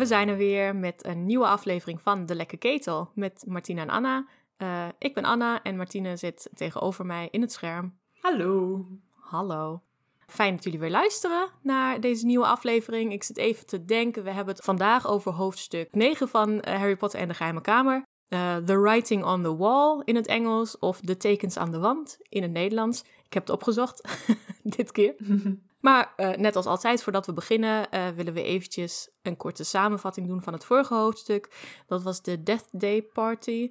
We zijn er weer met een nieuwe aflevering van De Lekke Ketel met Martina en Anna. Uh, ik ben Anna en Martine zit tegenover mij in het scherm. Hallo. Hallo. Fijn dat jullie weer luisteren naar deze nieuwe aflevering. Ik zit even te denken, we hebben het vandaag over hoofdstuk 9 van uh, Harry Potter en de Geheime Kamer. Uh, the Writing on the Wall in het Engels of De Tekens aan de Wand in het Nederlands. Ik heb het opgezocht, dit keer. Maar uh, net als altijd, voordat we beginnen, uh, willen we eventjes een korte samenvatting doen van het vorige hoofdstuk. Dat was de Death Day Party.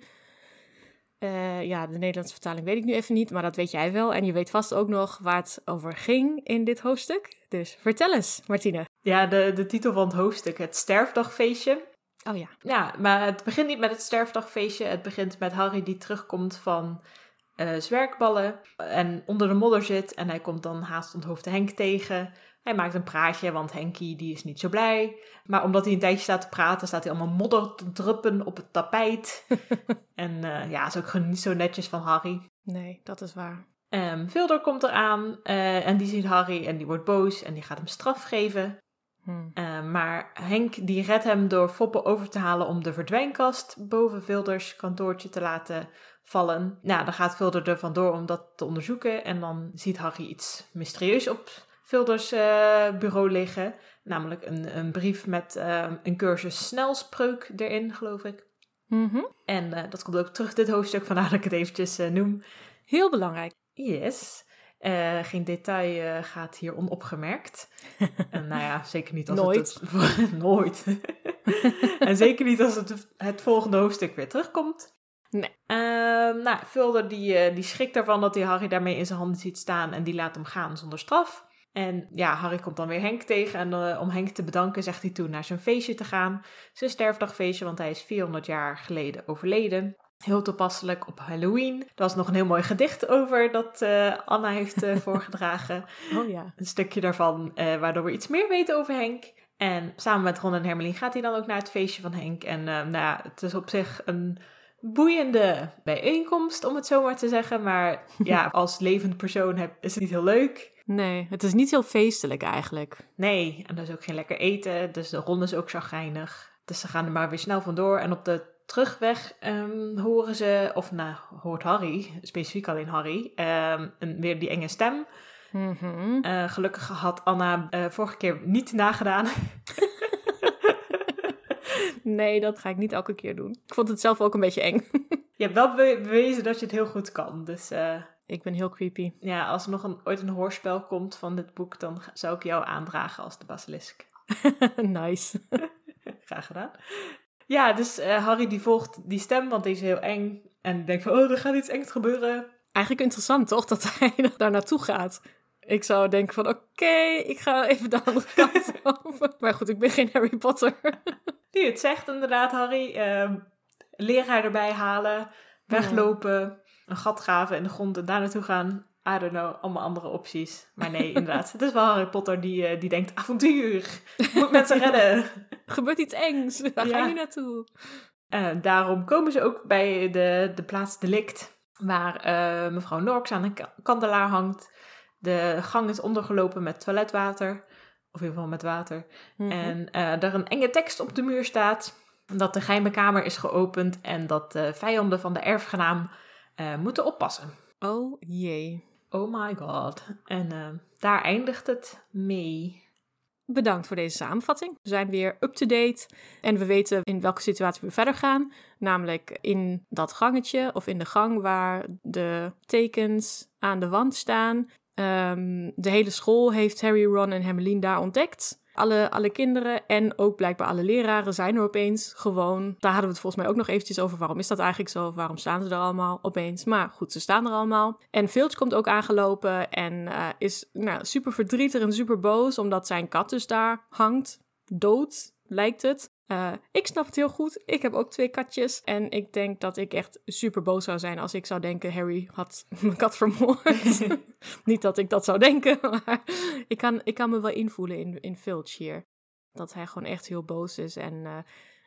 Uh, ja, de Nederlandse vertaling weet ik nu even niet, maar dat weet jij wel. En je weet vast ook nog waar het over ging in dit hoofdstuk. Dus vertel eens, Martine. Ja, de, de titel van het hoofdstuk, het sterfdagfeestje. Oh ja. Ja, maar het begint niet met het sterfdagfeestje. Het begint met Harry die terugkomt van uh, zwerkballen en onder de modder zit. En hij komt dan haast onthoofde Henk tegen. Hij maakt een praatje, want Henkie die is niet zo blij. Maar omdat hij een tijdje staat te praten, staat hij allemaal modder te druppen op het tapijt. en uh, ja, is ook gewoon niet zo netjes van Harry. Nee, dat is waar. Um, Vilder komt eraan uh, en die ziet Harry en die wordt boos en die gaat hem straf geven. Hmm. Uh, maar Henk die redt hem door Foppen over te halen om de verdwijnkast boven Vilders kantoortje te laten vallen. Nou, dan gaat Vilder er vandoor om dat te onderzoeken en dan ziet Harry iets mysterieus op Vilders uh, bureau liggen. Namelijk een, een brief met uh, een cursus snelspreuk erin, geloof ik. Mm -hmm. En uh, dat komt ook terug dit hoofdstuk, vandaar dat ik het eventjes noem. Heel belangrijk. Yes. Geen detail gaat hier onopgemerkt. en nou ja, zeker niet als Nooit. het... Nooit. en zeker niet als het het volgende hoofdstuk weer terugkomt. Nee. Uh, nou, Vulder die, die schrikt ervan dat hij Harry daarmee in zijn handen ziet staan en die laat hem gaan zonder straf. En ja, Harry komt dan weer Henk tegen en uh, om Henk te bedanken zegt hij toen naar zijn feestje te gaan. Zijn sterfdagfeestje, want hij is 400 jaar geleden overleden. Heel toepasselijk op Halloween. Er was nog een heel mooi gedicht over dat uh, Anna heeft uh, voorgedragen. Oh ja. Een stukje daarvan, waardoor we iets meer weten over Henk. En samen met Ron en Hermeline gaat hij dan ook naar het feestje van Henk. En nou ja, het is op zich een boeiende bijeenkomst, om het zo maar te zeggen. Maar ja, als levend persoon heb, is het niet heel leuk. Nee, het is niet heel feestelijk eigenlijk. Nee, en er is ook geen lekker eten. Dus de Ron is ook chagrijnig. Dus ze gaan er maar weer snel vandoor. En op de terugweg um, horen ze, of nou, hoort Harry, specifiek alleen Harry, um, een, weer die enge stem. Mm -hmm. uh, gelukkig had Anna uh, vorige keer niet nagedaan. nee, dat ga ik niet elke keer doen. Ik vond het zelf ook een beetje eng. je hebt wel bewezen dat je het heel goed kan, dus... Uh, ik ben heel creepy. Ja, als er nog een, ooit een hoorspel komt van dit boek, dan zou ik jou aandragen als de basilisk. nice. Graag gedaan. Ja, dus uh, Harry die volgt die stem, want die is heel eng. En denkt van, oh, er gaat iets engs gebeuren. Eigenlijk interessant, toch? Dat hij daar naartoe gaat. Ik zou denken van, oké, okay, ik ga even de andere kant over. Maar goed, ik ben geen Harry Potter. Die het zegt inderdaad, Harry. Uh, leraar erbij halen, weglopen, een gat graven in de grond en daar naartoe gaan. I don't know, allemaal andere opties. Maar nee, inderdaad. Het is wel Harry Potter die, uh, die denkt, avontuur, moet mensen redden. Gebeurt iets engs, daar ja. ga je naartoe. Uh, daarom komen ze ook bij de, de plaats delict, waar uh, mevrouw Norks aan een kandelaar hangt. De gang is ondergelopen met toiletwater, of in ieder geval met water. Mhm. Mm -hmm. En er een enge tekst op de muur staat, dat de geheime kamer is geopend en dat de vijanden van de erfgenaam moeten oppassen. Oh jee. Oh my god. En uh, daar eindigt het mee. Bedankt voor deze samenvatting. We zijn weer up-to-date en we weten in welke situatie we verder gaan. Namelijk in dat gangetje of in de gang waar de tekens aan de wand staan. Um, de hele school heeft Harry, Ron en Hermeline daar ontdekt. Alle, alle kinderen en ook blijkbaar alle leraren zijn er opeens gewoon. Daar hadden we het volgens mij ook nog eventjes over. Waarom is dat eigenlijk zo? Waarom staan ze er allemaal opeens? Maar goed, ze staan er allemaal. En Filch komt ook aangelopen en uh, is nou, super verdrietig en super boos. Omdat zijn kat dus daar hangt. Dood, lijkt het. Uh, ik snap het heel goed. Ik heb ook twee katjes. En ik denk dat ik echt super boos zou zijn als ik zou denken: Harry had mijn kat vermoord. Niet dat ik dat zou denken, maar ik kan, ik kan me wel invoelen in, in Filch hier. Dat hij gewoon echt heel boos is en uh,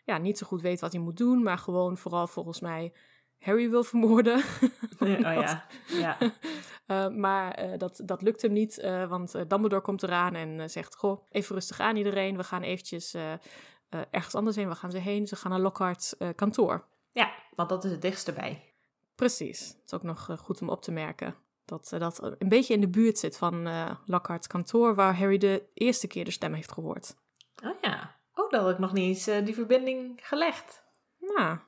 ja, niet zo goed weet wat hij moet doen. Maar gewoon vooral volgens mij Harry wil vermoorden. oh ja, ja. Uh, maar uh, dat, dat lukt hem niet, uh, want Dumbledore komt eraan en zegt... Goh, even rustig aan iedereen, we gaan eventjes ergens anders heen. Waar gaan ze heen? Ze gaan naar Lockhart's kantoor. Ja, want dat is het dichtste bij. Precies, het is ook nog goed om op te merken. Dat dat een beetje in de buurt zit van Lockhart's kantoor... waar Harry de eerste keer de stem heeft gehoord. Oh ja, oh, dat had ik nog niet eens die verbinding gelegd. Nou,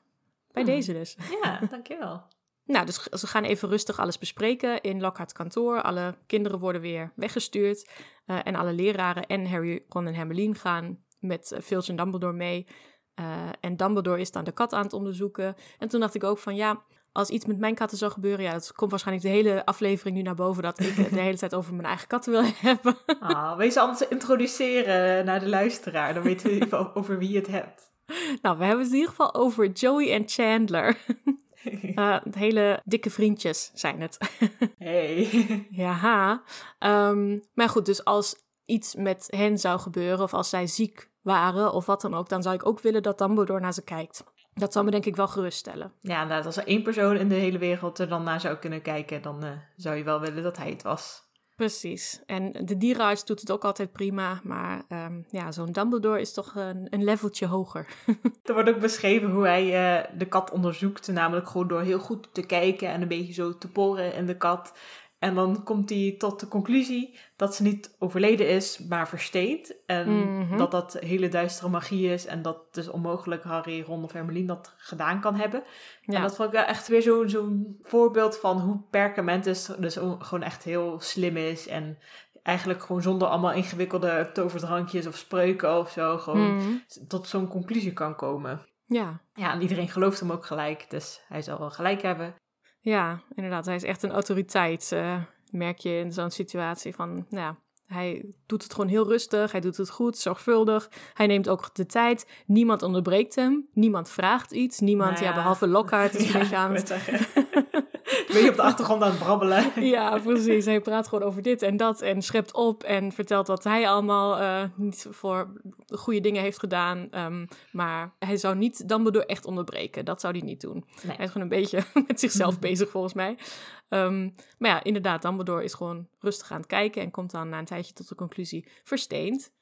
bij hmm. deze dus. Ja, dankjewel. Nou, dus ze gaan even rustig alles bespreken in Lockhart's kantoor. Alle kinderen worden weer weggestuurd. Uh, en alle leraren en Harry, Ron en Hermeline gaan met Filch en Dumbledore mee. Uh, en Dumbledore is dan de kat aan het onderzoeken. En toen dacht ik ook van ja, als iets met mijn katten zou gebeuren, ja, dat komt waarschijnlijk de hele aflevering nu naar boven dat ik de hele tijd over mijn eigen katten wil hebben. Ah, wees anders introduceren naar de luisteraar, dan weten we over wie je het hebt. Nou, we hebben het in ieder geval over Joey en Chandler. Uh, hele dikke vriendjes zijn het. hey. Ja. Um, maar goed, dus als iets met hen zou gebeuren, of als zij ziek waren, of wat dan ook, dan zou ik ook willen dat Dumbledore naar ze kijkt. Dat zou me denk ik wel geruststellen. Ja, nou, als er één persoon in de hele wereld er dan naar zou kunnen kijken, dan uh, zou je wel willen dat hij het was. Precies. En de dierenarts doet het ook altijd prima. Maar um, ja, zo'n Dumbledore is toch een, een leveltje hoger. er wordt ook beschreven hoe hij uh, de kat onderzoekt. Namelijk gewoon door heel goed te kijken en een beetje zo te poren in de kat. En dan komt hij tot de conclusie dat ze niet overleden is, maar versteend. En mhm. dat dat hele duistere magie is. En dat dus onmogelijk Harry, Ron of Hermeline dat gedaan kan hebben. Ja. En dat vond ik wel echt weer zo'n zo'n voorbeeld van hoe Perkamentus dus gewoon echt heel slim is. En eigenlijk gewoon zonder allemaal ingewikkelde toverdrankjes of spreuken of zo. Gewoon mhm. tot zo'n conclusie kan komen. Ja. Ja, en iedereen gelooft hem ook gelijk. Dus hij zal wel gelijk hebben. Ja, inderdaad. Hij is echt een autoriteit, uh, merk je in zo'n situatie. Van, nou ja, hij doet het gewoon heel rustig, hij doet het goed, zorgvuldig. Hij neemt ook de tijd. Niemand onderbreekt hem, niemand vraagt iets. Niemand, nou ja. ja. behalve Lockhart is een beetje aan het... ben je op de achtergrond aan het brabbelen. ja, precies. Hij praat gewoon over dit en dat en schept op en vertelt wat hij allemaal uh, niet voor goede dingen heeft gedaan. Um, maar hij zou niet Dumbledore echt onderbreken. Dat zou hij niet doen. Hij is gewoon een beetje met zichzelf bezig volgens mij. Um, maar ja, inderdaad, Dumbledore is gewoon rustig aan het kijken en komt dan na een tijdje tot de conclusie versteend.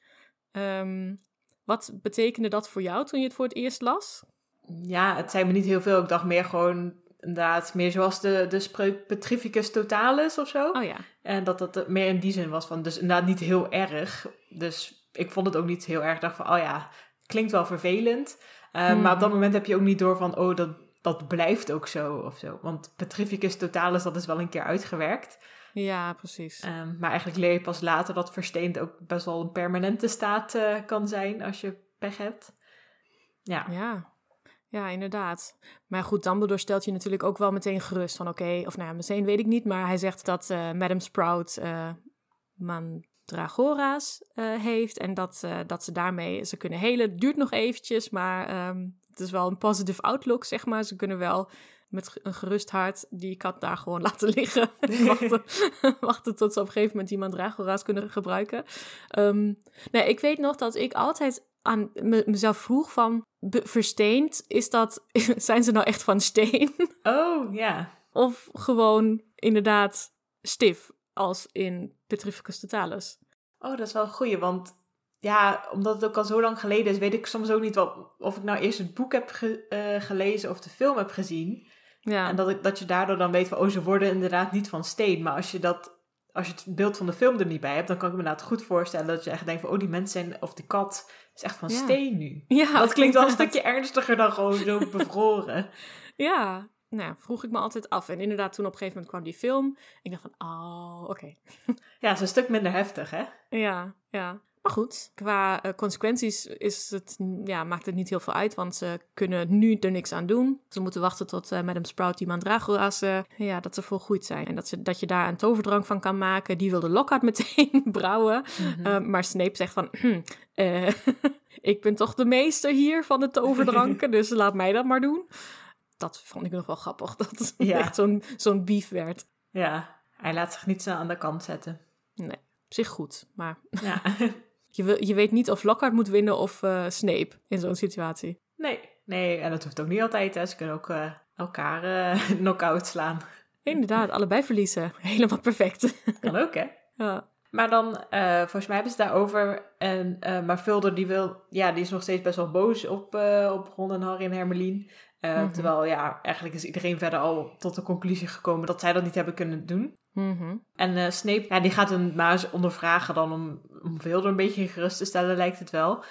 Um, wat betekende dat voor jou toen je het voor het eerst las? Ja, het zei me niet heel veel. Ik dacht meer gewoon inderdaad meer zoals de, de spreuk Petrificus totalis of zo. Oh ja. En dat dat meer in die zin was van, dus inderdaad niet heel erg. Dus ik vond het ook niet heel erg. Ik dacht van, oh ja, klinkt wel vervelend. Uh, Maar op dat moment heb je ook niet door van, oh, dat, dat blijft ook zo of zo. Want Petrificus totalis, dat is wel een keer uitgewerkt. Ja, precies. Um, maar eigenlijk leer je pas later dat versteend ook best wel een permanente staat uh, kan zijn als je pech hebt. Ja. Ja, ja, inderdaad. Maar goed, Dumbledore stelt je natuurlijk ook wel meteen gerust van oké, of nou ja, meteen weet ik niet, maar hij zegt dat uh, Madame Sprout uh, mandragora's uh, heeft en dat, dat ze daarmee ze kunnen helen. Het duurt nog eventjes, maar um, het is wel een positive outlook, zeg maar. Ze kunnen wel met een gerust hart die kat daar gewoon laten liggen. wachten, wachten tot ze op een gegeven moment die mandragora's kunnen gebruiken. Um, nee, ik weet nog dat ik altijd aan mezelf vroeg van versteend, is dat, zijn ze nou echt van steen? Oh, ja. Of gewoon inderdaad stif, als in Petrificus totalis. Oh, dat is wel een goeie, want ja, omdat het ook al zo lang geleden is, weet ik soms ook niet wat, of ik nou eerst het boek heb eh, gelezen of de film heb gezien. Ja. En dat, ik, dat je daardoor dan weet van, oh, ze worden inderdaad niet van steen. Maar als je dat als je het beeld van de film er niet bij hebt, dan kan ik me inderdaad goed voorstellen dat je echt denkt van, oh, die mensen zijn, of die kat is echt van steen nu. Ja, dat klinkt wel een stukje ernstiger dan gewoon zo bevroren. ja, nou, vroeg ik me altijd af. En inderdaad, toen op een gegeven moment kwam die film. Ik dacht van, oh, oké. ja, het is een stuk minder heftig, hè? Ja, ja. Maar goed, qua uh, consequenties is het, ja, maakt het niet heel veel uit, want ze kunnen nu er niks aan doen. Ze moeten wachten tot uh, Madame Sprout die mandragora's, uh, ja, dat ze volgroeid zijn. En dat, ze, dat je daar een toverdrank van kan maken. Die wilde Lockhart meteen brouwen. Mm maar Snape zegt van, hm, ik ben toch de meester hier van de toverdranken, dus laat mij dat maar doen. Dat vond ik nog wel grappig, dat het ja. echt zo'n zo'n beef werd. Ja, hij laat zich niet zo aan de kant zetten. Nee, op zich goed, maar... Ja. Je, je weet niet of Lockhart moet winnen of uh, Snape in zo'n situatie. Nee, nee, en dat hoeft ook niet altijd. Hè. Ze kunnen ook uh, elkaar uh, knock-out slaan. Inderdaad, allebei verliezen. Helemaal perfect. Kan ook, hè? Ja. Maar dan, uh, volgens mij hebben ze het daarover. En, uh, maar Vulder, die, wil, ja, die is nog steeds best wel boos op, uh, op Ron en Harry en Hermelien. Mm-hmm. Terwijl, ja, eigenlijk is iedereen verder al tot de conclusie gekomen dat zij dat niet hebben kunnen doen. Mm-hmm. En Snape, ja, die gaat een maar ondervragen dan om, om Vulder een beetje gerust te stellen, lijkt het wel.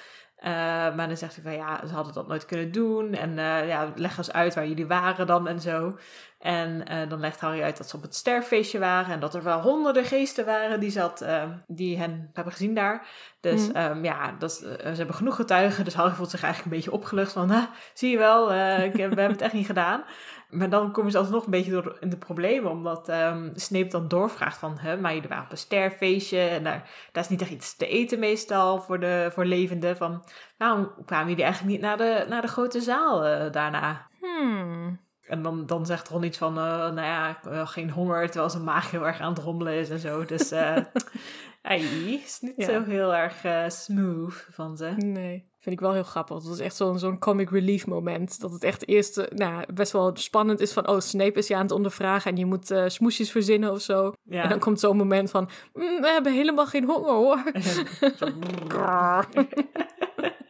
maar dan zegt hij van ja, ze hadden dat nooit kunnen doen. En ja, leg eens uit waar jullie waren dan en zo. En uh, dan legt Harry uit dat ze op het sterfeestje waren en dat er wel honderden geesten waren die, zat, uh, die hen hebben gezien daar. Dus mm. um, ja, dat, uh, ze hebben genoeg getuigen. Dus Harry voelt zich eigenlijk een beetje opgelucht van, ah, zie je wel, ik, we hebben het echt niet gedaan. Maar dan komen ze alsnog een beetje door in de problemen, omdat um, Snape dan doorvraagt van, hè, maar jullie waren op een sterfeestje en daar, daar is niet echt iets te eten meestal voor, de, voor levenden. Van, waarom kwamen jullie eigenlijk niet naar de, naar de grote zaal daarna? Hmm. En dan, dan zegt Ron iets van, uh, nou ja, uh, geen honger, terwijl zijn maag heel erg aan het rommelen is en zo. Dus uh, is niet ja. zo heel erg smooth van ze. Nee, vind ik wel heel grappig. Dat is echt zo'n zo'n comic relief moment. Dat het echt eerst nou, best wel spannend is van, oh, Snape is je aan het ondervragen en je moet smoesjes verzinnen of zo. Ja. En dan komt zo'n moment van, mm, we hebben helemaal geen honger hoor.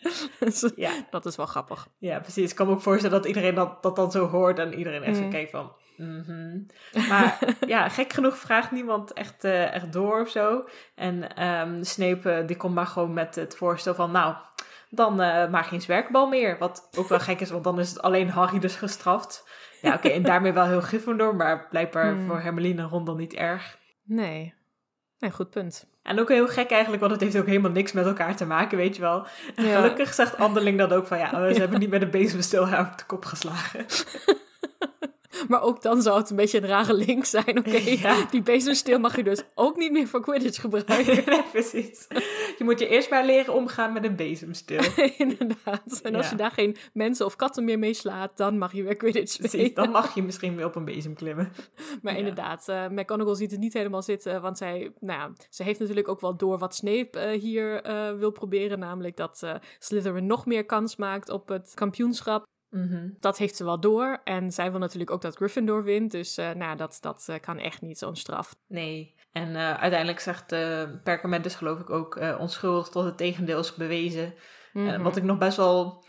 ja. Dat is wel grappig. Ja, precies. Ik kan me ook voorstellen dat iedereen dat, dat dan zo hoort en iedereen echt zo kijkt van... Mm Maar ja, gek genoeg vraagt niemand echt, uh, echt door of zo. En um, Snape die komt maar gewoon met het voorstel van... Nou, dan uh, maar geen zwerkbal meer. Wat ook wel gek is, want dan is het alleen Harry dus gestraft. Ja, oké, en daarmee wel heel Gryffindor, maar blijkbaar mm. voor Hermeline en Ron dan niet erg. Nee. Nee, goed punt. En ook heel gek eigenlijk, want het heeft ook helemaal niks met elkaar te maken, weet je wel. En ja. gelukkig zegt Anderling dat ook van, ja, ze hebben niet met een bezemstil haar op de kop geslagen. Maar ook dan zou het een beetje een rare link zijn. Oké, okay, ja. die bezemsteel mag je dus ook niet meer voor Quidditch gebruiken. nee, precies. Je moet je eerst maar leren omgaan met een bezemsteel. Inderdaad. En als ja. je daar geen mensen of katten meer mee slaat, dan mag je weer Quidditch spelen. Precies, dan mag je misschien weer op een bezem klimmen. Maar ja. inderdaad, uh, McGonagall ziet het niet helemaal zitten. Want zij, nou ja, ze heeft natuurlijk ook wel door wat Snape uh, hier uh, wil proberen. Namelijk dat Slytherin nog meer kans maakt op het kampioenschap. Mm -hmm. Dat heeft ze wel door. En zij wil natuurlijk ook dat Gryffindor wint. Dus uh, nou, dat, dat uh, kan echt niet, zo'n straf. Nee. En uh, uiteindelijk zegt Perkament dus geloof ik ook onschuldig tot het tegendeel is bewezen. Mm -hmm. wat ik nog best wel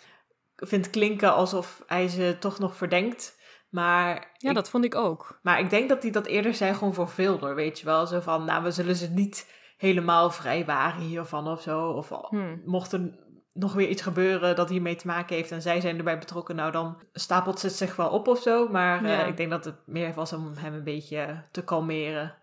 vind klinken alsof hij ze toch nog verdenkt. Maar ja, ik, dat vond ik ook. Maar ik denk dat hij dat eerder zei gewoon voor Vilder, weet je wel. Zo van, nou, we zullen ze niet helemaal vrij waren hiervan of zo. Of hmm. mocht er nog weer iets gebeuren dat hiermee te maken heeft en zij zijn erbij betrokken, nou dan stapelt ze het zich wel op of zo. Maar ja. uh, ik denk dat het meer was om hem een beetje te kalmeren.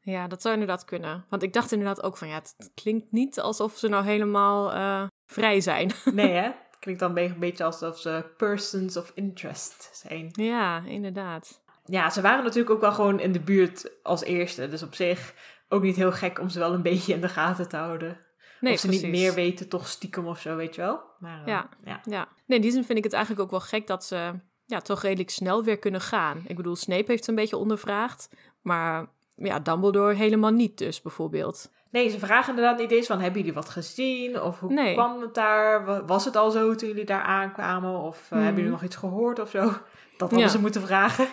Ja, dat zou inderdaad kunnen. Want ik dacht inderdaad ook van ja, het klinkt niet alsof ze nou helemaal uh, vrij zijn. Nee, hè? Het klinkt dan een beetje alsof ze persons of interest zijn. Ja, inderdaad. Ja, ze waren natuurlijk ook wel gewoon in de buurt als eerste. Dus op zich ook niet heel gek om ze wel een beetje in de gaten te houden. Nee, of ze precies. niet meer weten, toch stiekem of zo, weet je wel. Maar, uh, ja. ja. Nee, in die zin vind ik het eigenlijk ook wel gek dat ze ja, toch redelijk snel weer kunnen gaan. Ik bedoel, Snape heeft ze een beetje ondervraagd, maar ja, Dumbledore helemaal niet dus, bijvoorbeeld. Nee, ze vragen inderdaad niet eens van, hebben jullie wat gezien? Of hoe nee. kwam het daar? Was het al zo toen jullie daar aankwamen? Of uh, mm. hebben jullie nog iets gehoord of zo? Dat hadden ja. ze moeten vragen.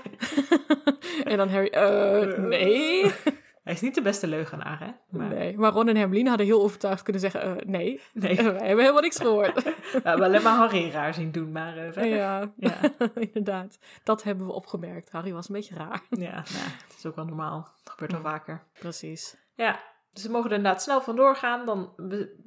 en dan Harry, uh, nee. Hij is niet de beste leugenaar, hè? Maar... Nee, maar Ron en Hermeline hadden heel overtuigd kunnen zeggen... Uh, nee, nee. wij hebben helemaal niks gehoord. we hebben alleen maar Harry raar zien doen, maar uh, verder. Ja, ja. inderdaad. Dat hebben we opgemerkt. Harry was een beetje raar. ja, nou, dat is ook wel normaal. Dat gebeurt wel vaker. Precies. Ja, dus ze mogen er inderdaad snel vandoor gaan. Dan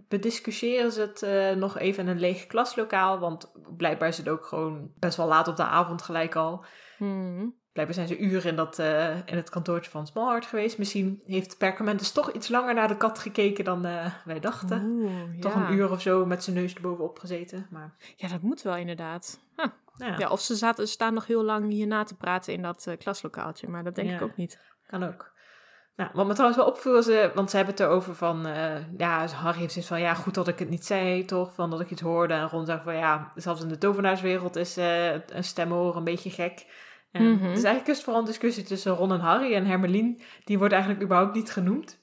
bediscussiëren ze het uh, nog even in een leeg klaslokaal. Want blijkbaar is het ook gewoon best wel laat op de avond gelijk al. Hmm. Blijkbaar zijn ze uren in, dat, uh, in het kantoortje van Smallheart geweest. Misschien heeft Perkamentus toch iets langer naar de kat gekeken dan uh, wij dachten. Oeh, toch ja. een uur of zo met zijn neus erbovenop gezeten. Maar... Ja, dat moet wel inderdaad. Huh. Ja. ja. of ze zaten, staan nog heel lang hierna te praten in dat uh, klaslokaaltje. Maar dat denk Ja. ik ook niet. Kan ook. Nou, wat me trouwens wel opviel, ze, want ze hebben het erover van, uh, ja, Harry heeft zoiets van, ja, goed dat ik het niet zei, toch, van dat ik iets hoorde. En Ron zegt van, ja, zelfs in de tovenaarswereld is uh, een stem horen een beetje gek. En Mhm. Het is eigenlijk is het vooral een discussie tussen Ron en Harry en Hermelien, die wordt eigenlijk überhaupt niet genoemd.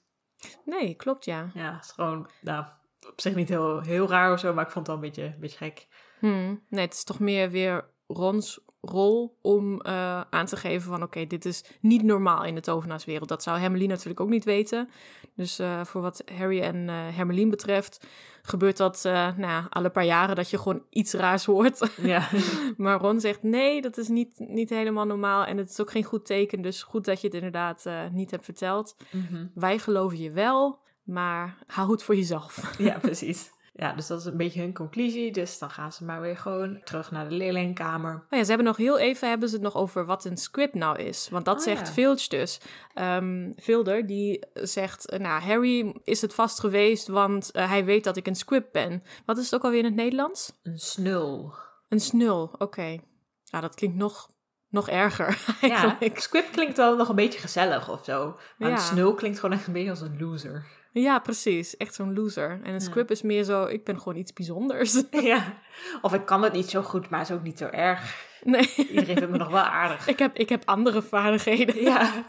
Nee, klopt ja. Ja, het is gewoon, nou, op zich niet heel, heel raar of zo, maar ik vond het wel een beetje, een beetje gek. Hmm. Nee, het is toch meer weer Rons rol om uh, aan te geven van oké, dit is niet normaal in de tovenaarswereld. Dat zou Hermeline natuurlijk ook niet weten. Dus uh, voor wat Harry en uh, Hermeline betreft, gebeurt dat nou alle paar jaren dat je gewoon iets raars hoort. Ja. maar Ron zegt nee, dat is niet, niet helemaal normaal en het is ook geen goed teken. Dus goed dat je het inderdaad niet hebt verteld. Mm -hmm. Wij geloven je wel, maar hou het voor jezelf. Ja, precies. Ja, dus dat is een beetje hun conclusie. Dus dan gaan ze maar weer gewoon terug naar de leerlingkamer. Oh ja, ze hebben nog heel even hebben ze het nog over wat een script nou is. Want dat oh, zegt ja. Filch dus. Um, Vilder, die zegt, nou, Harry is het vast geweest, want uh, hij weet dat ik een script ben. Wat is het ook alweer in het Nederlands? Een snul. Een snul, oké. Okay. Ja, dat klinkt nog, nog erger eigenlijk. Ja, script klinkt wel nog een beetje gezellig of zo. Maar ja. een snul klinkt gewoon echt een beetje als een loser. Ja, precies. Echt zo'n loser. En een script is meer zo, ik ben gewoon iets bijzonders. Ja. Of ik kan het niet zo goed, maar het is ook niet zo erg. Nee. Iedereen vindt me nog wel aardig. Ik heb, ik heb andere vaardigheden. Ja.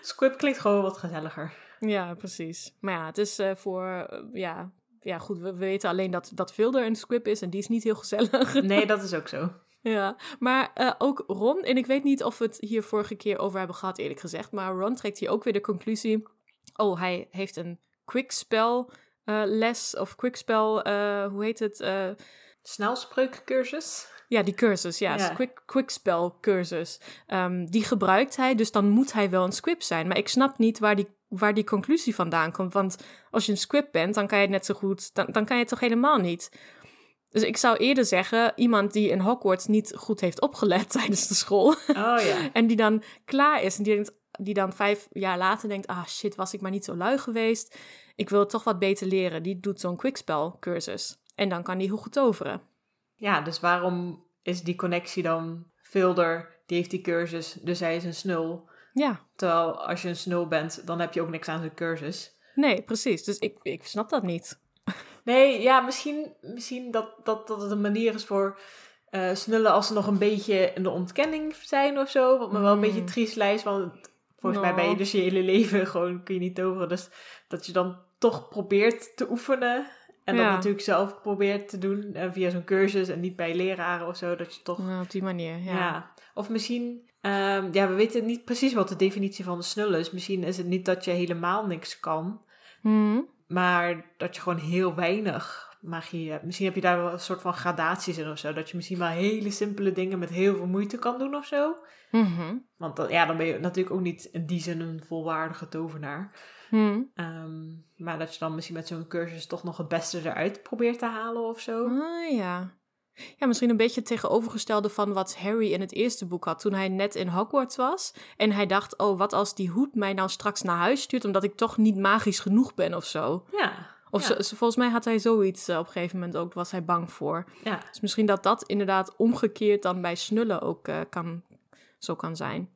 Script klinkt gewoon wat gezelliger. Ja, precies. Maar ja, het is uh, voor, uh, ja, ja, goed, we, weten alleen dat, dat Vilder een script is en die is niet heel gezellig. Nee, dat is ook zo. Ja, maar uh, ook Ron, en ik weet niet of we het hier vorige keer over hebben gehad, eerlijk gezegd, maar Ron trekt hier ook weer de conclusie. Oh, hij heeft een quickspell uh, les of quickspell, uh, hoe heet het? Uh, Snelspreukcursus? Ja, die cursus, ja. ja. Quick. Um, die gebruikt hij, dus dan moet hij wel een script zijn. Maar ik snap niet waar die, waar die conclusie vandaan komt. Want als je een script bent, dan kan je het net zo goed... Dan, dan kan je het toch helemaal niet... Dus ik zou eerder zeggen, iemand die in Hogwarts niet goed heeft opgelet tijdens de school. Oh ja. en die dan klaar is en die denkt, die dan vijf jaar later denkt: ah shit, was ik maar niet zo lui geweest. Ik wil toch wat beter leren. Die doet zo'n quickspel cursus. En dan kan die heel goed toveren. Ja, dus waarom is die connectie dan Vilder? Die heeft die cursus, dus hij is een snul. Ja. Terwijl als je een snul bent, dan heb je ook niks aan zijn cursus. Nee, precies. Dus ik, ik snap dat niet. Nee, ja, misschien, misschien dat, dat, dat het een manier is voor uh, snullen als ze nog een beetje in de ontkenning zijn of zo. Wat me wel een beetje mm. triest lijst, want Volgens mij ben je dus je hele leven gewoon, kun je niet toveren. Dus dat je dan toch probeert te oefenen. En ja. dat natuurlijk zelf probeert te doen uh, via zo'n cursus en niet bij leraren of zo. Dat je toch... Ja, op die manier, ja. ja. Of misschien, um, ja, we weten niet precies wat de definitie van de snullen is. Misschien is het niet dat je helemaal niks kan. Mm. Maar dat je gewoon heel weinig magie hebt. Misschien heb je daar wel een soort van gradaties in of zo. Dat je misschien wel hele simpele dingen met heel veel moeite kan doen of zo. Mm Want dan, ja, dan ben je natuurlijk ook niet in die zin een volwaardige tovenaar. Mm. Um, maar dat je dan misschien met zo'n cursus toch nog het beste eruit probeert te halen of zo. Ah, ja. Ja, misschien een beetje het tegenovergestelde van wat Harry in het eerste boek had toen hij net in Hogwarts was. En hij dacht, oh, wat als die hoed mij nou straks naar huis stuurt omdat ik toch niet magisch genoeg ben of zo. Ja. Of ja. volgens mij had hij zoiets uh, op een gegeven moment ook, was hij bang voor. Ja. Dus misschien dat dat inderdaad omgekeerd dan bij snullen ook uh, kan, zo kan zijn.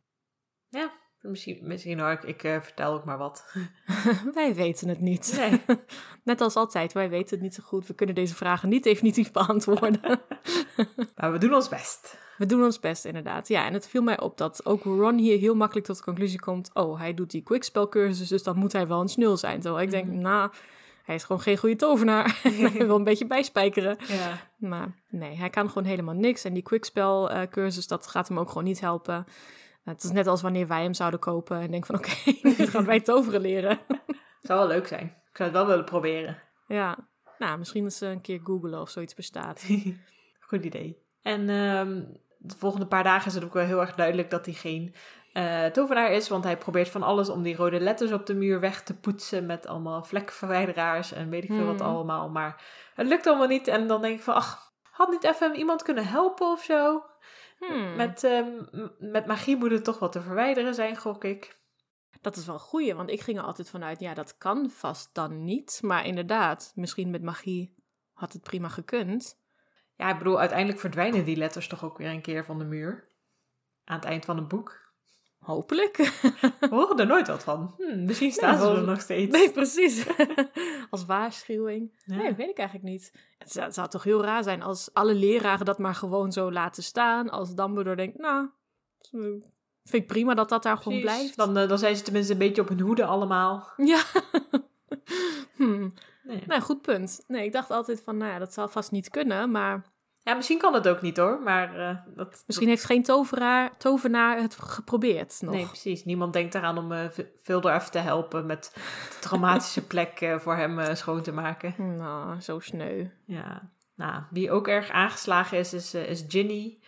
Ja, misschien, misschien hoor, ik, ik uh, vertel ook maar wat. wij weten het niet. Nee. Net als altijd, wij weten het niet zo goed. We kunnen deze vragen niet definitief beantwoorden. maar we doen ons best. We doen ons best, inderdaad. Ja, en het viel mij op dat ook Ron hier heel makkelijk tot de conclusie komt... oh, hij doet die quickspell-cursus, dus dan moet hij wel een snul zijn. Terwijl ik denk, mm. nou hij is gewoon geen goede tovenaar. hij wil een beetje bijspijkeren. Ja. Maar nee, hij kan gewoon helemaal niks. En die quickspell uh, cursus, dat gaat hem ook gewoon niet helpen. het is net als wanneer wij hem zouden kopen en denken van oké, okay, nu gaan wij toveren leren. zou wel leuk zijn. Ik zou het wel willen proberen. Ja, nou, misschien eens een keer googlen of zoiets bestaat. Goed idee. En um, de volgende paar dagen is het ook wel heel erg duidelijk dat hij geen uh, tovenaar is. Want hij probeert van alles om die rode letters op de muur weg te poetsen. Met allemaal vlekverwijderaars en weet ik veel wat hmm. allemaal. Maar het lukt allemaal niet. En dan denk ik van, ach, had niet even iemand kunnen helpen of zo? Hmm. Met, um, met magie moet het toch wat te verwijderen zijn, gok ik. Dat is wel een goeie, want ik ging er altijd vanuit, ja, dat kan vast dan niet. Maar inderdaad, misschien met magie had het prima gekund. Ja, ik bedoel, uiteindelijk verdwijnen die letters toch ook weer een keer van de muur. Aan het eind van het boek. Hopelijk. We horen er nooit wat van. Hm, misschien staan ze er nog steeds. Nee, precies. als waarschuwing. Nee, weet ik eigenlijk niet. Het zou, het zou, toch heel raar zijn als alle leraren dat maar gewoon zo laten staan. Als Dumbledore denkt, nou, vind ik prima dat dat daar gewoon blijft. Dan, uh, dan zijn ze tenminste een beetje op hun hoede allemaal. Ja. hm. nee. Nou, goed punt. Nee, ik dacht altijd van, nou ja, dat zal vast niet kunnen. Maar Ja, misschien kan het ook niet hoor, maar uh, dat... Misschien heeft geen toveraar, tovenaar het geprobeerd nog. Nee, precies. Niemand denkt eraan om uh, veel even te helpen met de traumatische plek uh, voor hem schoon te maken. Nou, zo sneu. Ja. Nou, wie ook erg aangeslagen is, is, is Ginny.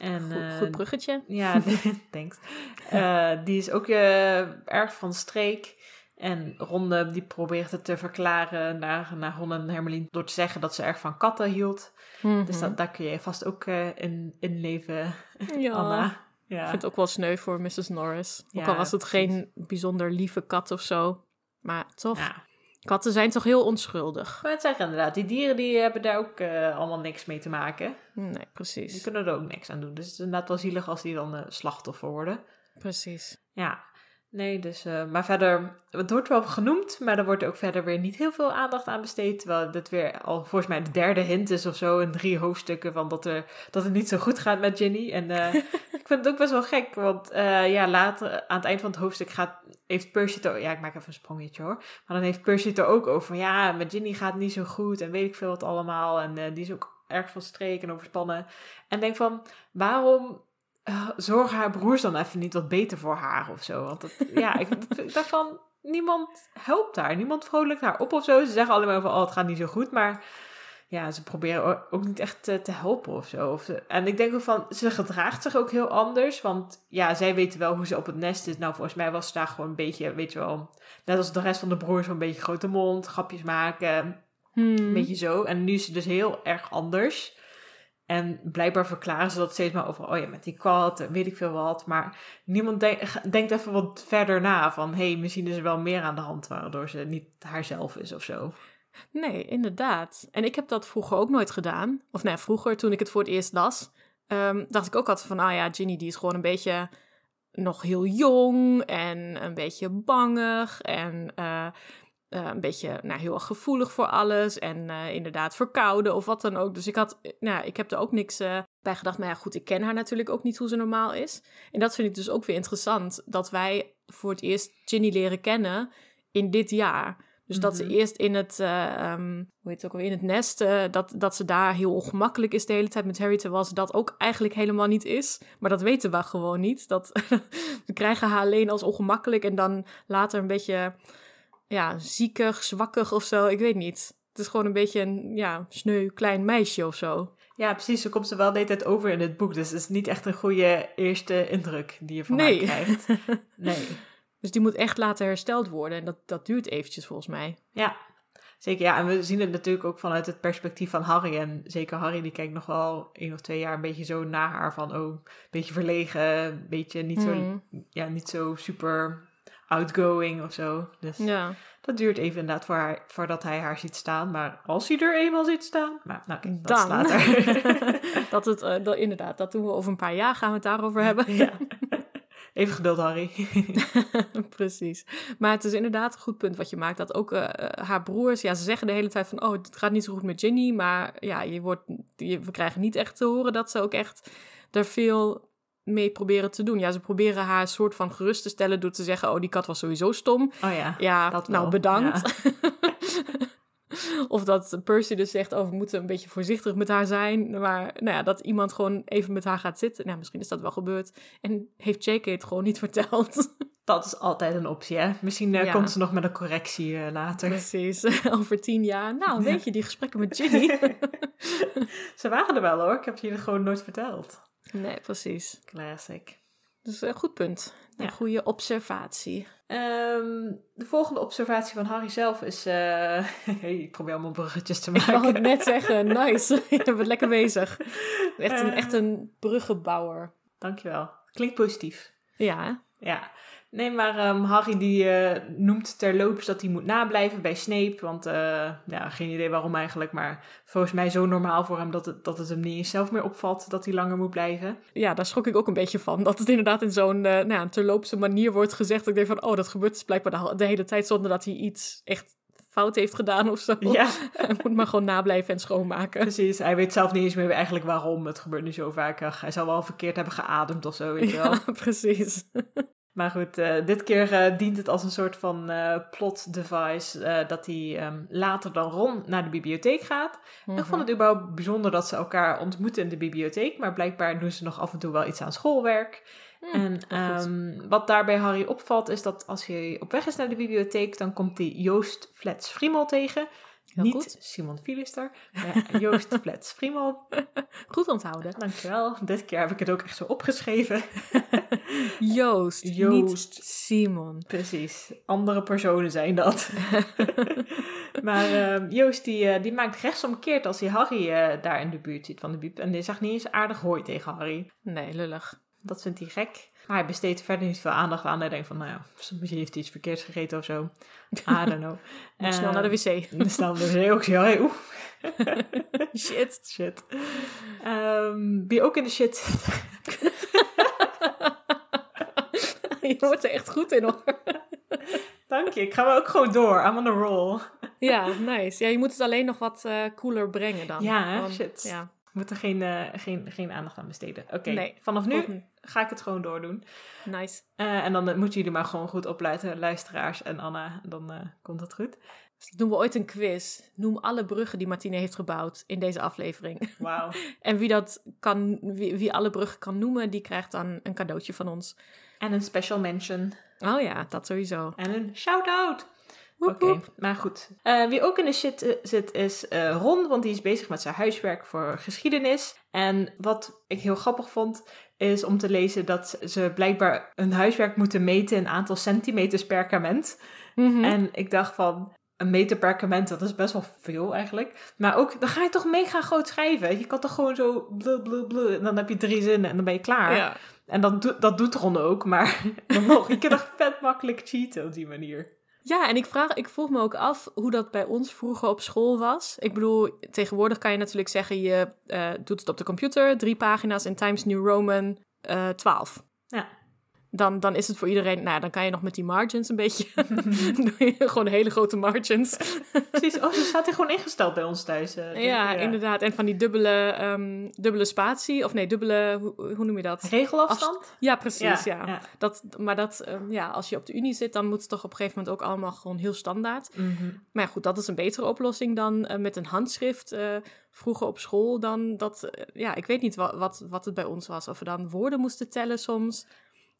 En, goed, goed bruggetje. Ja, thanks. die is ook erg van streek. En Ronde die probeert het te verklaren naar, naar Ron en Hermelien door te zeggen dat ze erg van katten hield. Dus dat, mhm. daar kun je vast ook uh, in, leven, ja. Anna. Ja. Ik vind het ook wel sneu voor Mrs. Norris. Ook al was het geen bijzonder lieve kat of zo. Maar toch, ja. katten zijn toch heel onschuldig. Maar het zeggen inderdaad, die dieren die hebben daar ook uh, allemaal niks mee te maken. Nee, precies. Die kunnen er ook niks aan doen. Dus het is inderdaad wel zielig als die dan uh, slachtoffer worden. Precies. Ja, Nee, dus, uh, maar verder, het wordt wel genoemd, maar er wordt ook verder weer niet heel veel aandacht aan besteed. Terwijl dit weer al volgens mij de derde hint is of zo in drie hoofdstukken van dat, er, dat het niet zo goed gaat met Ginny. En uh, ik vind het ook best wel gek, want uh, ja, later aan het eind van het hoofdstuk gaat, heeft Percy het ja, ik maak even een sprongetje hoor. Maar dan heeft Percy het er ook over, ja, met Ginny gaat het niet zo goed en weet ik veel wat allemaal. En die is ook erg van streek en overspannen. En denk van, waarom uh, zorgen haar broers dan even niet wat beter voor haar of zo. Want dat, ja, ik, ik, dacht van, niemand helpt haar. Niemand vrolijkt haar op of zo. Ze zeggen allemaal van, oh, het gaat niet zo goed. Maar ja, ze proberen ook niet echt te, helpen of zo. Of en ik denk ook van, ze gedraagt zich ook heel anders. Want ja, zij weten wel hoe ze op het nest is. Nou, volgens mij was ze daar gewoon een beetje, weet je wel... Net als de rest van de broers, een beetje grote mond, grapjes maken. Hmm. Een beetje zo. En nu is ze dus heel erg anders. En blijkbaar verklaren ze dat steeds maar over, oh ja, met die kat, weet ik veel wat. Maar niemand denkt even wat verder na van, hé, hey, misschien is er wel meer aan de hand waardoor ze niet haarzelf is of zo. Nee, inderdaad. En ik heb dat vroeger ook nooit gedaan. Of nee, vroeger toen ik het voor het eerst las, ehm, dacht ik ook altijd van, ah ja, Ginny die is gewoon een beetje nog heel jong en een beetje bangig en... Uh, uh, een beetje nou, heel erg gevoelig voor alles en uh, inderdaad verkouden of wat dan ook. Dus ik, had, nou, ik heb er ook niks uh, bij gedacht. Maar ja, goed, ik ken haar natuurlijk ook niet hoe ze normaal is. En dat vind ik dus ook weer interessant, dat wij voor het eerst Ginny leren kennen in dit jaar. Dus dat ze mhm. eerst in het, um, hoe heet het ook alweer, in het nest, dat, dat ze daar heel ongemakkelijk is de hele tijd met Harry, terwijl ze dat ook eigenlijk helemaal niet is. Maar dat weten we gewoon niet. Dat, we krijgen haar alleen als ongemakkelijk en dan later een beetje ja, ziekig, zwakkig of zo. Ik weet niet. Het is gewoon een beetje een ja, sneu klein meisje of zo. Ja, precies. Zo komt ze wel de hele tijd over in het boek. Dus het is niet echt een goede eerste indruk die je van nee. haar krijgt. Nee. dus die moet echt laten hersteld worden. En dat, dat duurt eventjes volgens mij. Ja, zeker. Ja, en we zien het natuurlijk ook vanuit het perspectief van Harry. En zeker Harry, die kijkt nog wel één of twee jaar een beetje zo naar haar. Van, oh, een beetje verlegen. Een beetje niet, zo, hmm. ja, niet zo super outgoing of zo. Dus ja. dat duurt even inderdaad voor haar, voordat hij haar ziet staan. Maar als hij er eenmaal ziet staan, maar nou kijk, dat Dan. later. dat het, uh, dat, inderdaad, dat doen we over een paar jaar gaan we het daarover hebben. ja. Even geduld, Harry. Precies. Maar het is inderdaad een goed punt wat je maakt. Dat ook uh, haar broers, ja, ze zeggen de hele tijd van... oh, het gaat niet zo goed met Ginny. Maar ja, je wordt, je, we krijgen niet echt te horen dat ze ook echt er veel mee proberen te doen. Ja, ze proberen haar soort van gerust te stellen door te zeggen: Oh, die kat was sowieso stom. Oh ja. Ja, dat nou bedankt. of dat Percy dus zegt: Oh, we moeten een beetje voorzichtig met haar zijn. Maar nou ja, dat iemand gewoon even met haar gaat zitten. Nou, misschien is dat wel gebeurd. En heeft J.K. het gewoon niet verteld. Dat is altijd een optie, hè? Misschien uh, komt ze nog met een correctie uh, later. Precies, over tien jaar. Nou, weet je, die gesprekken met Ginny. ze waren er wel hoor, ik heb je gewoon nooit verteld. Nee, precies. Classic. Dus een goed punt. Een goede observatie. Ehm, de volgende observatie van Harry zelf is... Uh, ik probeer allemaal bruggetjes te maken. Ik wou het net zeggen. Nice. Je bent lekker bezig. Echt een, echt een bruggenbouwer. Dankjewel. Klinkt positief. Ja. Ja. Nee, maar um, Harry die uh, noemt terloops dat hij moet nablijven bij Snape. Want uh, ja, geen idee waarom eigenlijk. Maar volgens mij zo normaal voor hem dat het, dat het hem niet eens zelf meer opvalt dat hij langer moet blijven. Ja, daar schrok ik ook een beetje van. Dat het inderdaad in zo'n uh, nou ja, terloopse manier wordt gezegd. Ik denk van, oh, dat gebeurt dus blijkbaar de, de hele tijd zonder dat hij iets echt fout heeft gedaan of zo. Ja. Hij moet maar gewoon nablijven en schoonmaken. Precies, hij weet zelf niet eens meer eigenlijk waarom. Het gebeurt nu zo vaak. Hij zal wel verkeerd hebben geademd of zo, weet je wel. Precies. Maar goed, uh, dit keer uh, dient het als een soort van uh, plot device dat hij um, later dan Ron naar de bibliotheek gaat. Ik vond het überhaupt bijzonder dat ze elkaar ontmoeten in de bibliotheek, maar blijkbaar doen ze nog af en toe wel iets aan schoolwerk. Mm, en um, wat daarbij Harry opvalt is dat als hij op weg is naar de bibliotheek, dan komt hij Joost Flets Friemel tegen. Heel Niet goed. Simon Filister, Joost Flets Friemel. Goed onthouden. Dankjewel. Dit keer heb ik het ook echt zo opgeschreven. Joost, Joost. niet Simon. Precies. Andere personen zijn dat. maar uh, Joost die, uh, die maakt rechtsomkeerd als hij Harry uh, daar in de buurt ziet van de biep. En die zegt niet eens aardig hooi tegen Harry. Nee, lullig. Dat vindt hij gek. Maar hij besteedt verder niet veel aandacht aan. Hij denkt van, nou ja, misschien heeft hij iets verkeerds gegeten of zo. I don't know. uh, snel naar de wc. snel naar de wc ook. Ja, oeh. shit. Shit. Um, wie ook in de shit je wordt er echt goed in hoor. Dank je. Ik ga wel ook gewoon door. I'm on a roll. ja, nice. Ja, je moet het alleen nog wat uh, cooler brengen dan. Ja, shit. Ja. We moeten geen, uh, geen, geen aandacht aan besteden. Oké, nee, vanaf nu ga ik het gewoon doordoen. Nice. Uh, en dan moeten jullie maar gewoon goed opleiden, luisteraars en Anna. Dan komt het goed. Dus doen we ooit een quiz. Noem alle bruggen die Martine heeft gebouwd in deze aflevering. Wauw. en wie, dat kan, wie, wie alle bruggen kan noemen, die krijgt dan een cadeautje van ons. En een special mention. Oh ja, dat sowieso. En een shout-out. Oké, maar goed. Uh, wie ook in de shit uh, zit is uh, Ron, want die is bezig met zijn huiswerk voor geschiedenis. En wat ik heel grappig vond, is om te lezen dat ze blijkbaar een huiswerk moeten meten in aantal centimeters perkament. Mm -hmm. En ik dacht van, een meter perkament, dat is best wel veel eigenlijk. Maar ook, dan ga je toch mega groot schrijven. Je kan toch gewoon zo blu blu blu, en dan heb je drie zinnen en dan ben je klaar. Ja. En dat, dat doet Ron ook, maar dan nog, je kan toch vet makkelijk cheaten op die manier. Ja, en ik, vraag, ik vroeg me ook af hoe dat bij ons vroeger op school was. Ik bedoel, tegenwoordig kan je natuurlijk zeggen, je uh, doet het op de computer, drie pagina's in Times New Roman, uh, 12. Ja dan, dan is het voor iedereen, nou dan kan je nog met die margins een beetje, gewoon hele grote margins. Precies, oh, ze staat er gewoon ingesteld bij ons thuis. Uh, ja, ja, inderdaad. En van die dubbele, um, dubbele spatie, of nee, dubbele, hoe, hoe noem je dat? Regelafstand? Af, ja, precies, ja. ja. Dat, maar dat, um, ja, als je op de unie zit, dan moet het toch op een gegeven moment ook allemaal gewoon heel standaard. Mm -hmm. Maar ja, goed, dat is een betere oplossing dan uh, met een handschrift. Uh, vroeger op school dan dat, ja, ik weet niet wat, wat, wat het bij ons was. Of we dan woorden moesten tellen soms.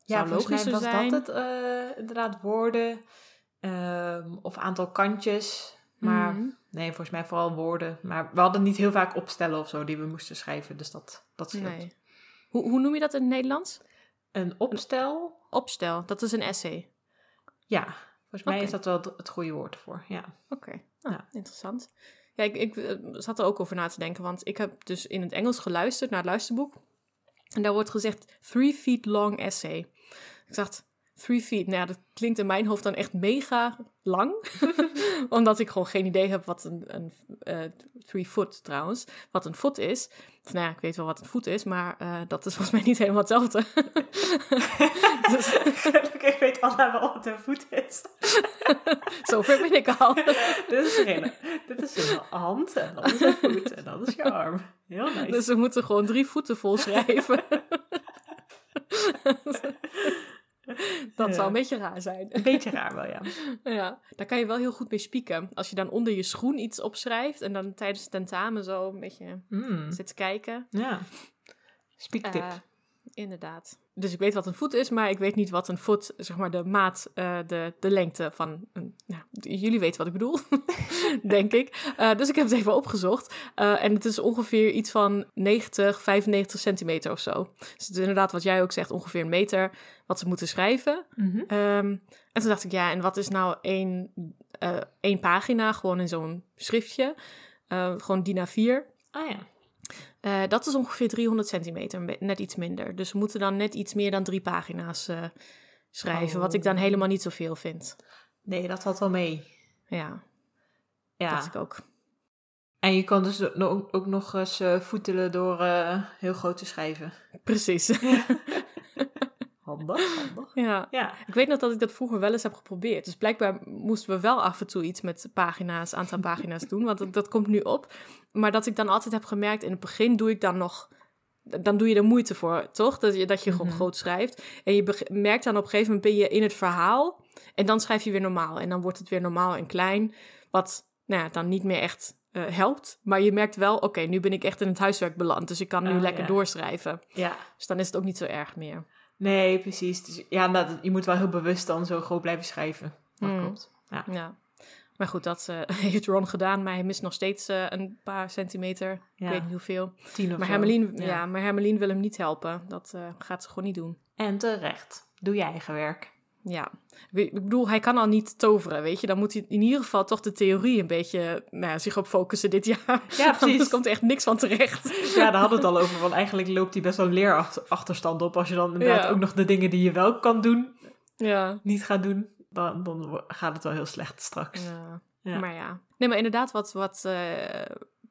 Ja, volgens mij was zijn. dat het uh, inderdaad woorden um, of aantal kantjes. Maar mm. nee, volgens mij vooral woorden. Maar we hadden niet heel vaak opstellen of zo die we moesten schrijven. Dus dat, dat scheelt. Nee. Hoe, hoe noem je dat in het Nederlands? Een opstel. Een opstel, dat is een essay. Ja, volgens mij okay. is dat wel het goede woord voor. Ja. Oké, okay. ja. interessant. Ja, ik, ik eh, zat er ook over na te denken, want ik heb dus in het Engels geluisterd naar het luisterboek. En daar wordt gezegd three feet long essay. Ik dacht, three feet, nou ja, dat klinkt in mijn hoofd dan echt mega lang. Omdat ik gewoon geen idee heb wat een, een uh, three foot trouwens, wat een voet is. Of nou ja, ik weet wel wat een voet is, maar uh, dat is volgens mij niet helemaal hetzelfde. dus... ik weet Anna wel wat een voet is. Zover ben ik al. dit, is een, dit is een hand en dat is een voet en dat is je arm. Heel nice. Dus we moeten gewoon drie voeten vol schrijven. Dat ja. zou een beetje raar zijn. Een beetje raar wel, ja. ja, daar kan je wel heel goed mee spieken. Als je dan onder je schoen iets opschrijft en dan tijdens het tentamen zo een beetje mm. zit te kijken. Ja, spiektip. Uh, inderdaad. Dus ik weet wat een voet is, maar ik weet niet wat een voet, zeg maar de maat, uh, de, de lengte van. Een, nou, jullie weten wat ik bedoel, denk ik. Uh, dus ik heb het even opgezocht. Uh, en het is ongeveer iets van 90, 95 centimeter of zo. Dus het is inderdaad wat jij ook zegt, ongeveer een meter wat ze moeten schrijven. Mm -hmm. um, en toen dacht ik, ja, en wat is nou één, één pagina, gewoon in zo'n schriftje? gewoon DIN A4. Ah ja. Uh, dat is ongeveer 300 centimeter, net iets minder. Dus we moeten dan net iets meer dan drie pagina's uh, schrijven, oh. wat ik dan helemaal niet zoveel vind. Nee, dat valt wel mee. Ja, ja. dacht ik ook. En je kan dus ook, nog eens uh, voetelen door heel groot te schrijven. Precies. Handig, handig. Ja. ja. Ik weet nog dat ik dat vroeger wel eens heb geprobeerd. Dus blijkbaar moesten we wel af en toe iets met pagina's, aantal pagina's doen. Want dat, dat komt nu op. Maar dat ik dan altijd heb gemerkt, in het begin doe ik dan nog dan doe je er moeite voor, toch? Dat je, dat je gewoon Mhm. groot schrijft. En je merkt dan op een gegeven moment ben je in het verhaal. En dan schrijf je weer normaal. En dan wordt het weer normaal en klein. Wat nou ja, dan niet meer echt eh, helpt. Maar je merkt wel, oké, nu ben ik echt in het huiswerk beland. Dus ik kan nu Oh, lekker ja. doorschrijven. Ja. Dus dan is het ook niet zo erg meer. Nee, precies. Dus, ja, nou, dat- je moet wel heel bewust dan zo groot blijven schrijven. Dat klopt. Ja. Ja. Maar goed, dat eh, heeft Ron gedaan. Maar hij mist nog steeds eh, een paar centimeter. Ik weet niet hoeveel. Tien of Maar zo. Hermelien, Ja. ja. maar Hermelien wil hem niet helpen. Dat eh, gaat ze gewoon niet doen. En terecht. Doe je eigen werk. Ja, ik bedoel, hij kan al niet toveren, weet je. Dan moet hij in ieder geval toch de theorie een beetje nou ja, zich op focussen dit jaar. Ja, precies. Anders komt er echt niks van terecht. Ja, daar hadden we het al over. Want eigenlijk loopt hij best wel een leerachterstand op. Als je dan inderdaad Ja. ook nog de dingen die je wel kan doen, Ja. niet gaat doen. Dan, gaat het wel heel slecht straks. ja. Ja. Maar ja. Nee, maar inderdaad, wat, wat eh,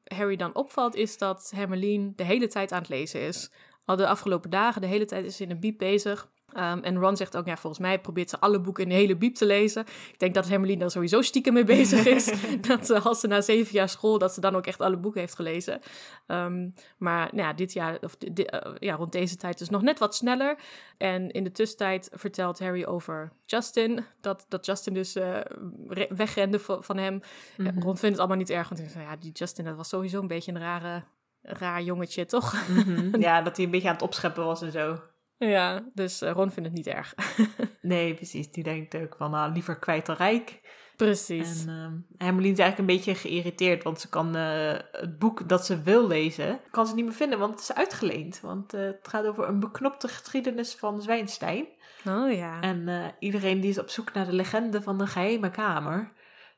Harry dan opvalt, is dat Hermeline de hele tijd aan het lezen is. Al de afgelopen dagen, de hele tijd is ze in een biep bezig. Ehm, en Ron zegt ook, ja, volgens mij probeert ze alle boeken in de hele biep te lezen. Ik denk dat Hermeline daar sowieso stiekem mee bezig is. dat eh, als ze na zeven jaar school, dat ze dan ook echt alle boeken heeft gelezen. Ehm, maar nou ja, dit jaar, of di- eh, ja, rond deze tijd dus nog net wat sneller. En in de tussentijd vertelt Harry over Justin. Dat, dat Justin dus eh, re- wegrende van, hem. Mhm. Ron vindt het allemaal niet erg, want hij zegt, ja, die Justin, dat was sowieso een beetje een rare, raar jongetje, toch? Mhm. Ja, dat hij een beetje aan het opscheppen was en zo. Ja, dus eh, Ron vindt het niet erg. Nee, precies. Die denkt ook van, nou, liever kwijt dan rijk. Precies. En Hermeline is eigenlijk een beetje geïrriteerd, want ze kan eh, het boek dat ze wil lezen, kan ze niet meer vinden, want het is uitgeleend. Want eh, het gaat over een beknopte geschiedenis van Zwijnstein. oh ja. En iedereen die is op zoek naar de legende van de geheime kamer.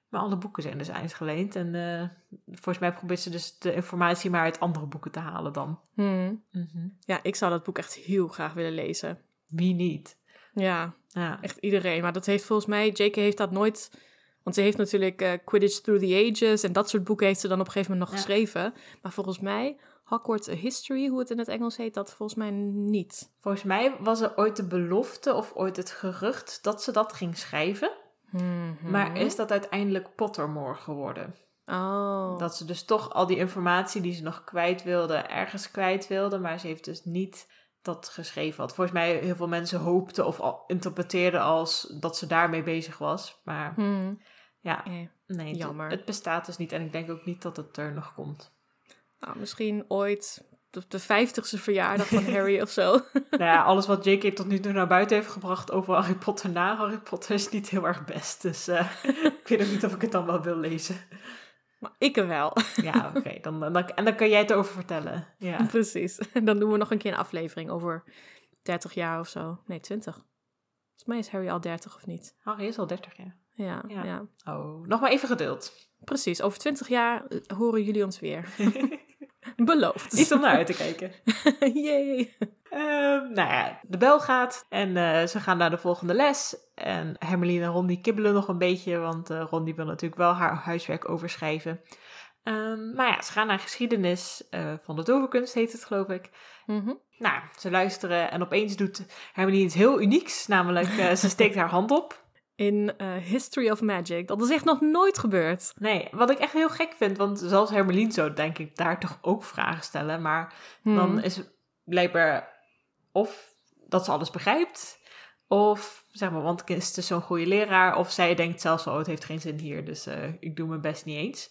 Maar alle boeken zijn dus uitgeleend. En eh, volgens mij probeert ze dus de informatie maar uit andere boeken te halen dan. Hmm. Mhm. Ja, ik zou dat boek echt heel graag willen lezen. Wie niet? Ja, Ja. echt iedereen. Maar dat heeft volgens mij, J.K. heeft dat nooit... Want ze heeft natuurlijk eh, Quidditch Through the Ages... en dat soort boeken heeft ze dan op een gegeven moment nog Ja. geschreven. Maar volgens mij, Hogwarts A History, hoe het in het Engels heet... dat volgens mij niet. Volgens mij was er ooit de belofte of ooit het gerucht dat ze dat ging schrijven. Mhm. Maar is dat uiteindelijk Pottermore geworden? Oh. Dat ze dus toch al die informatie die ze nog kwijt wilde, ergens kwijt wilde. Maar ze heeft dus niet dat geschreven had. Volgens mij heel veel mensen hoopten of al interpreteerden als dat ze daarmee bezig was. Maar Hmm. ja, Eh. nee, het, Jammer. het bestaat dus niet. En ik denk ook niet dat het er nog komt. Nou, misschien ooit op de vijftigste verjaardag van Harry of zo. nou ja, alles wat J.K. tot nu toe naar buiten heeft gebracht over Harry Potter na Harry Potter is niet heel erg best. Dus eh, ik weet ook niet of ik het dan wel wil lezen. Maar ik er wel. Ja, oké. dan, dan, en dan kan jij het over vertellen. Ja. Precies. Dan doen we nog een keer een aflevering over 30 jaar of zo. Nee, 20. Volgens mij is Harry al 30 of niet. Harry is al 30 jaar. Ja, Ja. ja. Oh, nog maar even geduld. precies. Over 20 jaar eh, horen jullie ons weer. Beloofd. Iets om naar uit te kijken. Yay. Ehm, nou ja, de bel gaat en eh, ze gaan naar de volgende les. En Hermeline en Ron die kibbelen nog een beetje, want Ron die wil natuurlijk wel haar huiswerk overschrijven. Ehm, maar ja, ze gaan naar geschiedenis eh, van de toverkunst, heet het geloof ik. Mhm. Nou, ze luisteren en opeens doet Hermeline iets heel unieks, namelijk ze steekt haar hand op. In eh, History of Magic. Dat is echt nog nooit gebeurd. Nee, wat ik echt heel gek vind, want zelfs Hermeline zou denk ik daar toch ook vragen stellen, maar Hmm. dan is het blijkbaar of dat ze alles begrijpt, of zeg maar, want is dus zo'n goede leraar, of zij denkt zelfs wel, oh, het heeft geen zin hier, dus eh, ik doe mijn best niet eens.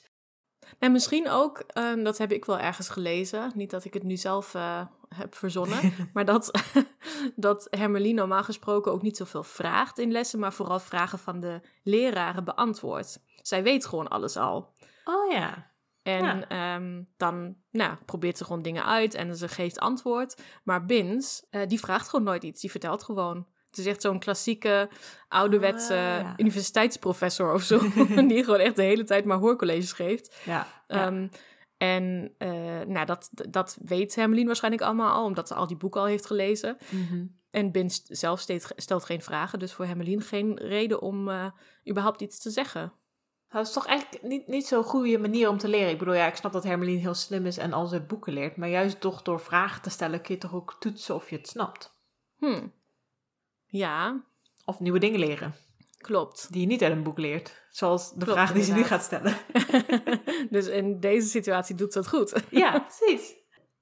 En misschien ook, ehm, dat heb ik wel ergens gelezen, niet dat ik het nu zelf eh, heb verzonnen, maar dat, dat Hermeline normaal gesproken ook niet zoveel vraagt in lessen, maar vooral vragen van de leraren beantwoordt. Zij weet gewoon alles al. Oh ja. En Ja. ehm, dan nou, probeert ze gewoon dingen uit en ze geeft antwoord. Maar Bins, eh, die vraagt gewoon nooit iets. Die vertelt gewoon. Het is echt zo'n klassieke, ouderwetse Ah, ja. universiteitsprofessor of zo. die gewoon echt de hele tijd maar hoorcolleges geeft. Ja. Ehm, en eh, nou, dat, dat weet Hermeline waarschijnlijk allemaal al, omdat ze al die boeken al heeft gelezen. Mhm. En Bins zelf stelt geen vragen, dus voor Hermeline geen reden om eh, überhaupt iets te zeggen. Dat is toch eigenlijk niet, niet zo'n goede manier om te leren. Ik bedoel, ja, ik snap dat Hermeline heel slim is en al zijn boeken leert, maar juist toch door vragen te stellen kun je toch ook toetsen of je het snapt. Hm. Ja, Of nieuwe dingen leren, klopt. die je niet uit een boek leert. Zoals de Klopt, vraag die ze nu gaat stellen. dus in deze situatie doet ze het goed. Ja, precies.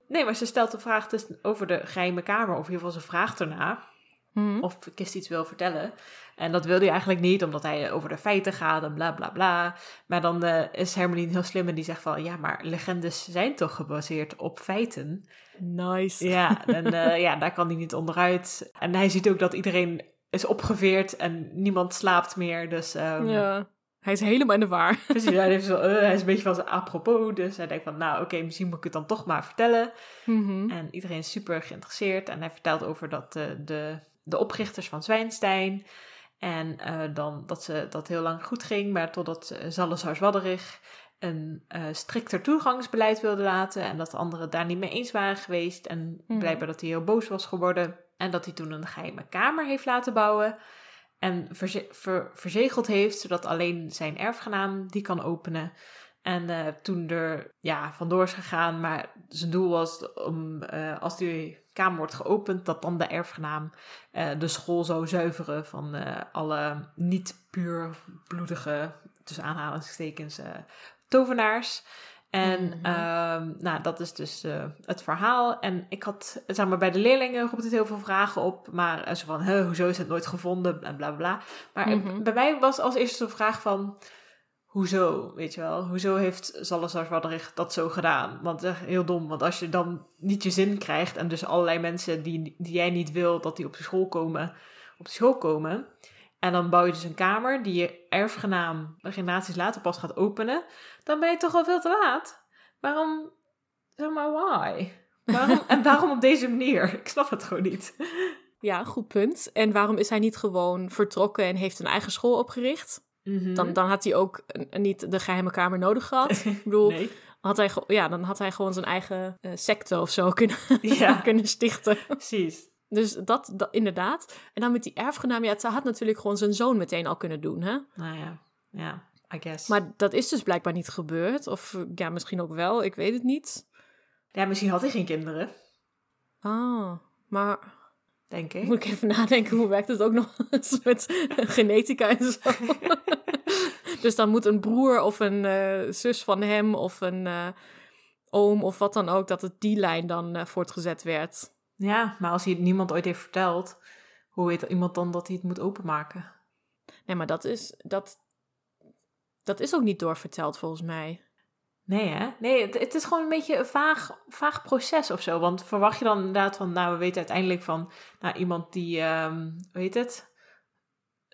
Nee, maar ze stelt de vraag dus over de geheime kamer, of in ieder geval ze vraagt erna. Mhm. Of Kist iets wil vertellen. En dat wil hij eigenlijk niet, omdat hij over de feiten gaat en bla bla bla. Maar dan eh, is Hermeline heel slim en die zegt van... Ja, maar legendes zijn toch gebaseerd op feiten? Nice. Ja, en eh, ja, daar kan hij niet onderuit. En hij ziet ook dat iedereen is opgeveerd en niemand slaapt meer. Dus ehm, Ja. Hij is helemaal in de waar. precies, hij, heeft zo, eh, hij is een beetje van zijn apropos. Dus hij denkt van, nou oké, misschien moet ik het dan toch maar vertellen. Mhm. En iedereen is super geïnteresseerd. En hij vertelt over dat de, de oprichters van Zwijnstein... En eh, dan dat ze dat heel lang goed ging, maar totdat uh, Zwadderig een eh, strikter toegangsbeleid wilde laten en dat de anderen daar niet mee eens waren geweest en Mhm. blijkbaar dat hij heel boos was geworden en dat hij toen een geheime kamer heeft laten bouwen en verze- ver- verzegeld heeft zodat alleen zijn erfgenaam die kan openen. En eh, toen er ja, vandoor is gegaan, maar zijn doel was om eh, als die kamer wordt geopend, dat dan de erfgenaam eh, de school zou zuiveren van alle niet puurbloedige, tussen aanhalingstekens, tovenaars. En Mhm. ehm, nou, dat is dus het verhaal. En ik had, zeg maar, bij de leerlingen roept het heel veel vragen op. Maar zo van, "Huh, hoezo is het nooit gevonden? En bla bla bla. Maar Mhm. bij mij was als eerste de vraag van, hoezo, weet je wel? Hoezo heeft Salazar Zwadderig dat zo gedaan? Want echt heel dom, want als je dan niet je zin krijgt... en dus allerlei mensen die, die jij niet wil dat die op de school komen... op de school komen... en dan bouw je dus een kamer die je erfgenaam generaties later pas gaat openen... dan ben je toch al veel te laat. Waarom, zeg maar, why? Waarom, en waarom op deze manier? Ik snap het gewoon niet. Ja, goed punt. En waarom is hij niet gewoon vertrokken en heeft een eigen school opgericht? Dan, dan had hij ook niet de geheime kamer nodig gehad. Ik bedoel, Nee. had hij, ja, dan had hij gewoon zijn eigen eh, secte of zo kunnen, Ja, kunnen stichten. precies. Dus dat, dat inderdaad. En dan met die erfgenaam, ja, het had natuurlijk gewoon zijn zoon meteen al kunnen doen, hè? Nou ja, ja, I guess. Maar dat is dus blijkbaar niet gebeurd. Of ja, misschien ook wel, ik weet het niet. Ja, misschien had hij geen kinderen, Ah, maar denk ik. moet ik even nadenken, hoe werkt het ook nog eens met genetica en zo? dus dan moet een broer of een eh, zus van hem of een eh, oom of wat dan ook, dat het die lijn dan eh, voortgezet werd. Ja, maar als hij het niemand ooit heeft verteld, hoe weet iemand dan dat hij het moet openmaken? Nee, maar dat is, dat, dat is ook niet doorverteld volgens mij. Nee, hè? Nee, het, het is gewoon een beetje een vaag, vaag proces of zo. Want verwacht je dan inderdaad van, nou, we weten uiteindelijk van, nou, iemand die, ehm hoe heet het?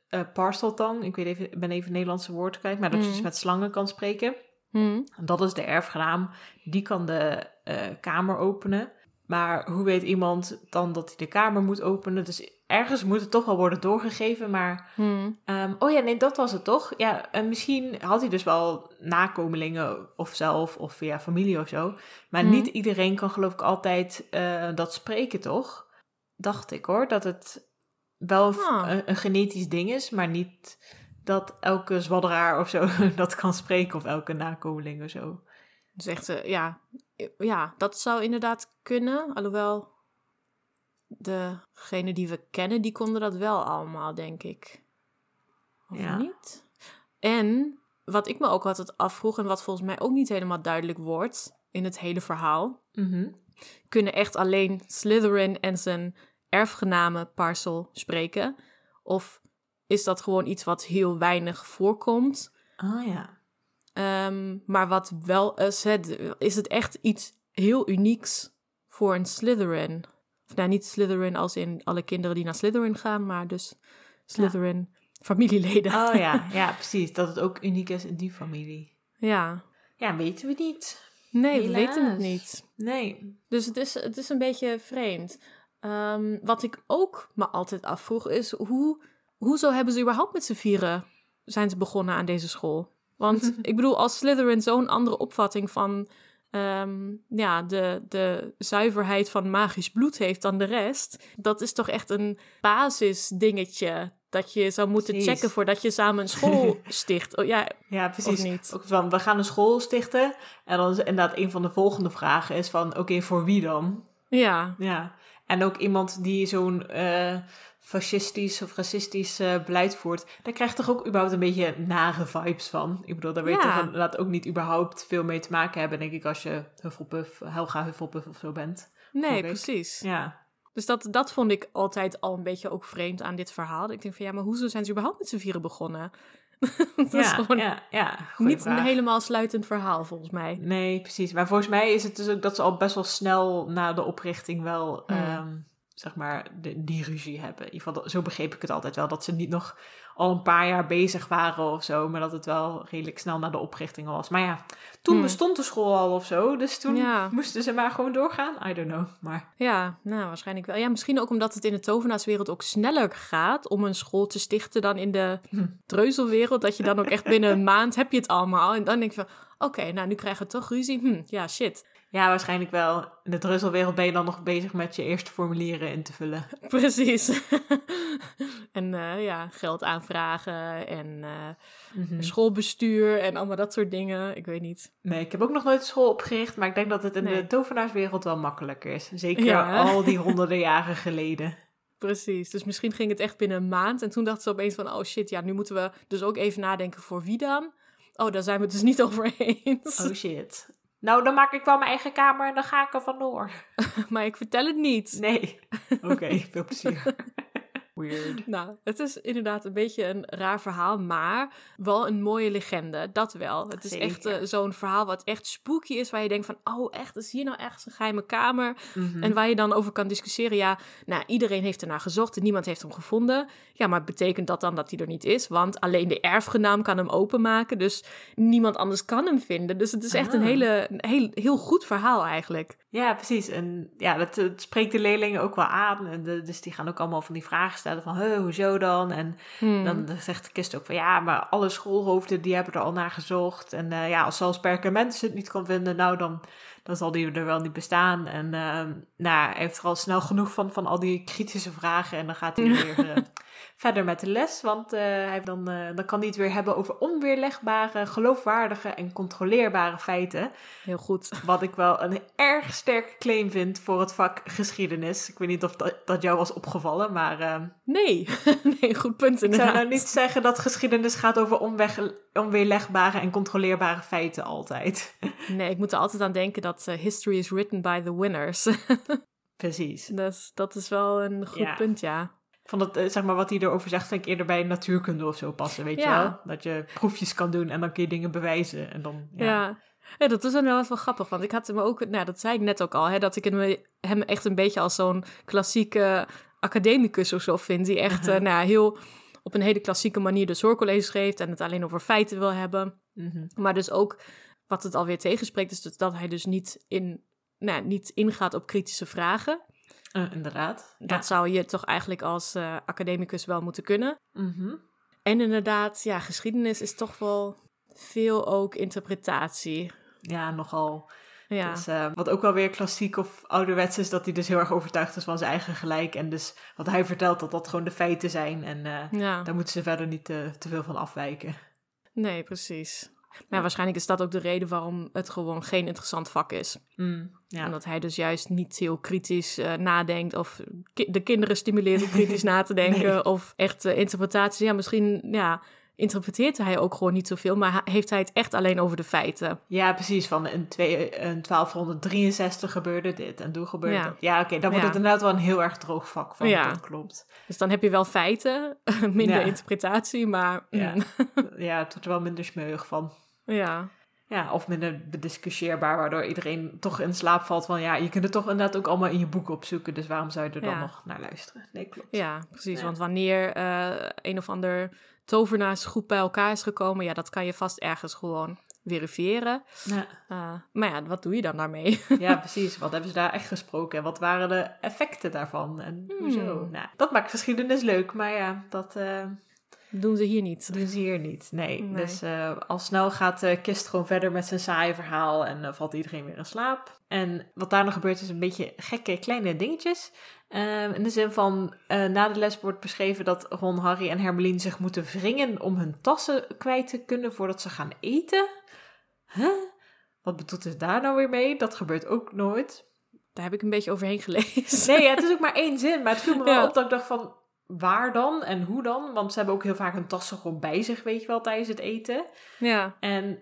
Eh parseltang, ik weet even, ben even het Nederlandse woord kwijt, maar dat je Mhm. dus met slangen kan spreken. Hm. Dat is de erfgenaam, die kan de eh, kamer openen. Maar hoe weet iemand dan dat hij de kamer moet openen? Dus ergens moet het toch wel worden doorgegeven, maar Hm. Ehm, oh ja, nee, dat was het toch? Ja, en misschien had hij dus wel nakomelingen of zelf of via familie of zo. Maar Mhm. niet iedereen kan geloof ik altijd eh, dat spreken, toch? Dacht ik hoor, dat het wel Ah. een, een genetisch ding is, maar niet dat elke zwadderaar of zo dat kan spreken of elke nakomeling of zo. Dus echt, eh, ja, ja, dat zou inderdaad kunnen. Alhoewel, degene die we kennen, die konden dat wel allemaal, denk ik. Of Ja. niet? En wat ik me ook altijd afvroeg, en wat volgens mij ook niet helemaal duidelijk wordt in het hele verhaal, Mhm. kunnen echt alleen Slytherin en zijn erfgenamen Parcel spreken? Of is dat gewoon iets wat heel weinig voorkomt? Oh ja. Ehm, maar wat wel is, het, is het echt iets heel unieks voor een Slytherin. Of nou, niet Slytherin als in alle kinderen die naar Slytherin gaan, maar dus Slytherin familieleden. Oh ja, ja, precies. Dat het ook uniek is in die familie. ja. Ja, weten we niet. Nee, we weten het niet. Nee. Dus het is, het is een beetje vreemd. Ehm, wat ik ook me altijd afvroeg is, hoe, hoezo hebben ze überhaupt met z'n vieren zijn ze begonnen aan deze school? Want ik bedoel, als Slytherin zo'n andere opvatting van ehm, ja, de, de zuiverheid van magisch bloed heeft dan de rest, dat is toch echt een basisdingetje dat je zou moeten Precies. checken voordat je samen een school sticht. Oh, ja, Ja, precies. Of niet? Ook van, we gaan een school stichten. En dan is inderdaad een van de volgende vragen is van, oké, voor wie dan? ja. Ja. en ook iemand die zo'n uh, fascistisch of racistisch uh, beleid voert, daar krijgt toch ook überhaupt een beetje nare vibes van. Ik bedoel, daar weet je toch laat ook niet überhaupt veel mee te maken hebben, denk ik, als je Hufflepuff, Helga Hufflepuff of zo bent. Nee, precies. Ja. Dus dat, dat vond ik altijd al een beetje ook vreemd aan dit verhaal. Ik denk van ja, maar hoezo zijn ze überhaupt met z'n vieren begonnen? dat ja, is gewoon ja, ja, niet een helemaal sluitend verhaal volgens mij. Nee, precies. Maar volgens mij is het dus ook dat ze al best wel snel na de oprichting wel, hmm. ehm, zeg maar, de, die ruzie hebben. In ieder geval, zo begreep ik het altijd wel. Dat ze niet nog al een paar jaar bezig waren of zo. Maar dat het wel redelijk snel na de oprichting was. Maar ja, toen hmm. bestond de school al of zo. Dus toen moesten ze maar gewoon doorgaan. I don't know. Maar... Ja, nou waarschijnlijk wel. Ja, misschien ook omdat het in de tovenaarswereld ook sneller gaat om een school te stichten dan in de hm. dreuzelwereld. Dat je dan ook echt binnen een maand heb je het allemaal. En dan denk je van, oké, nou nu krijgen we toch ruzie. Hm, ja, shit. Ja, waarschijnlijk wel. In de dreuzelwereld ben je dan nog bezig met je eerste formulieren in te vullen. Precies. en uh, ja, geld aanvragen en uh, schoolbestuur en allemaal dat soort dingen. Ik weet niet. Nee, ik heb ook nog nooit school opgericht, maar ik denk dat het in de tovenaarswereld wel makkelijker is. Zeker al die honderden jaren geleden. Precies, dus misschien ging het echt binnen een maand. En toen dachten ze opeens van, oh shit, ja, nu moeten we dus ook even nadenken voor wie dan. Oh, daar zijn we het dus niet over eens. Oh shit. Nou, dan maak ik wel mijn eigen kamer en dan ga ik er vandoor. maar ik vertel het niet. Nee. Oké, veel plezier. Weird. Nou, het is inderdaad een beetje een raar verhaal, maar wel een mooie legende. Dat wel. Het is echt uh, zo'n verhaal wat echt spooky is, waar je denkt van, oh echt, is hier nou echt een geheime kamer? Mhm. En waar je dan over kan discussiëren. Ja, nou, iedereen heeft ernaar gezocht en niemand heeft hem gevonden. Ja, maar betekent dat dan dat hij er niet is? Want alleen de erfgenaam kan hem openmaken, dus niemand anders kan hem vinden. Dus het is echt een ah. hele, heel, heel goed verhaal eigenlijk. Ja, precies. En ja, dat, spreekt de leerlingen ook wel aan. En dus die gaan ook allemaal van die vragen stellen van, Huh, hoezo dan? En hmm. dan zegt de kist ook van, ja, maar alle schoolhoofden die hebben er al naar gezocht. En uh, ja, als zelfs Perkament het niet kan vinden, nou dan, dan zal die er wel niet bestaan. En uh, nou, hij heeft er al snel genoeg van, van al die kritische vragen. En dan gaat hij weer... Verder met de les. Want uh, hij dan, uh, dan kan hij het weer hebben over onweerlegbare, geloofwaardige en controleerbare feiten. Heel goed. Wat ik wel een erg sterke claim vind voor het vak geschiedenis. Ik weet niet of dat, dat jou was opgevallen, maar... Uh, nee. nee, goed punt inderdaad. Ik zou nou niet zeggen dat geschiedenis gaat over onweg, onweerlegbare en controleerbare feiten altijd. nee, ik moet er altijd aan denken dat history is written by the winners. Precies. Dat, dat is wel een goed punt, ja van dat, eh, zeg maar, wat hij erover zegt, vind ik eerder bij natuurkunde of zo passen, weet je wel? Dat je proefjes kan doen en dan kun je dingen bewijzen en dan, ja. ja. Ja, dat is inderdaad wel grappig, want ik had hem ook, nou dat zei ik net ook al, hè, dat ik hem echt een beetje als zo'n klassieke academicus of zo vind, die echt uh nou, heel op een hele klassieke manier de zorgcolleges geeft en het alleen over feiten wil hebben. Mhm. Maar dus ook, wat het alweer tegenspreekt, is dat hij dus niet, in, nou, niet ingaat op kritische vragen. Uh, inderdaad. Dat zou je toch eigenlijk als uh, academicus wel moeten kunnen. Mhm. En inderdaad, ja, geschiedenis is toch wel veel ook interpretatie. Ja, nogal. Ja. Dus, uh, wat ook wel weer klassiek of ouderwets is, dat hij dus heel erg overtuigd is van zijn eigen gelijk. En dus wat hij vertelt, dat dat gewoon de feiten zijn. En ja. daar moeten ze verder niet te, te veel van afwijken. Nee, precies. Maar waarschijnlijk is dat ook de reden waarom het gewoon geen interessant vak is. Mm, ja. Omdat hij dus juist niet heel kritisch uh, nadenkt of ki de kinderen stimuleert om kritisch na te denken of echt uh, interpretaties. Ja, misschien ja, interpreteert hij ook gewoon niet zoveel, maar heeft hij het echt alleen over de feiten. Ja, precies. Van in, twee, in 1263 gebeurde dit en toen gebeurde ja. dat. Ja, oké, dan wordt het inderdaad wel een heel erg droog vak van. Ja. Dat klopt. Dus dan heb je wel feiten, minder interpretatie, maar... Ja. Mm. ja, het wordt er wel minder smeuig van. Ja. Ja, of minder bediscussieerbaar, waardoor iedereen toch in slaap valt van ja, je kunt het toch inderdaad ook allemaal in je boek opzoeken, dus waarom zou je er dan nog naar luisteren? Nee, klopt. Ja, precies, want wanneer uh, een of ander tovenaarsgroep bij elkaar is gekomen, ja, dat kan je vast ergens gewoon verifiëren. Ja. Uh, maar ja, wat doe je dan daarmee? ja, precies. Wat hebben ze daar echt gesproken en wat waren de effecten daarvan en hmm. hoezo? Nou, dat maakt geschiedenis leuk, maar ja, dat... Uh, doen ze hier niet. Doen ze hier niet, nee. Dus uh, al snel gaat uh, Kist gewoon verder met zijn saaie verhaal en uh, valt iedereen weer in slaap. En wat daar nog gebeurt is een beetje gekke kleine dingetjes. Ehm, in de zin van, na de les wordt beschreven dat Ron, Harry en Hermeline zich moeten wringen om hun tassen kwijt te kunnen voordat ze gaan eten. Huh? Wat bedoelt het daar nou weer mee? Dat gebeurt ook nooit. daar heb ik een beetje overheen gelezen. Nee, het is ook maar één zin. Maar het viel me wel op dat ik dacht van, waar dan en hoe dan? Want ze hebben ook heel vaak hun tassen gewoon bij zich, weet je wel, tijdens het eten. Ja. En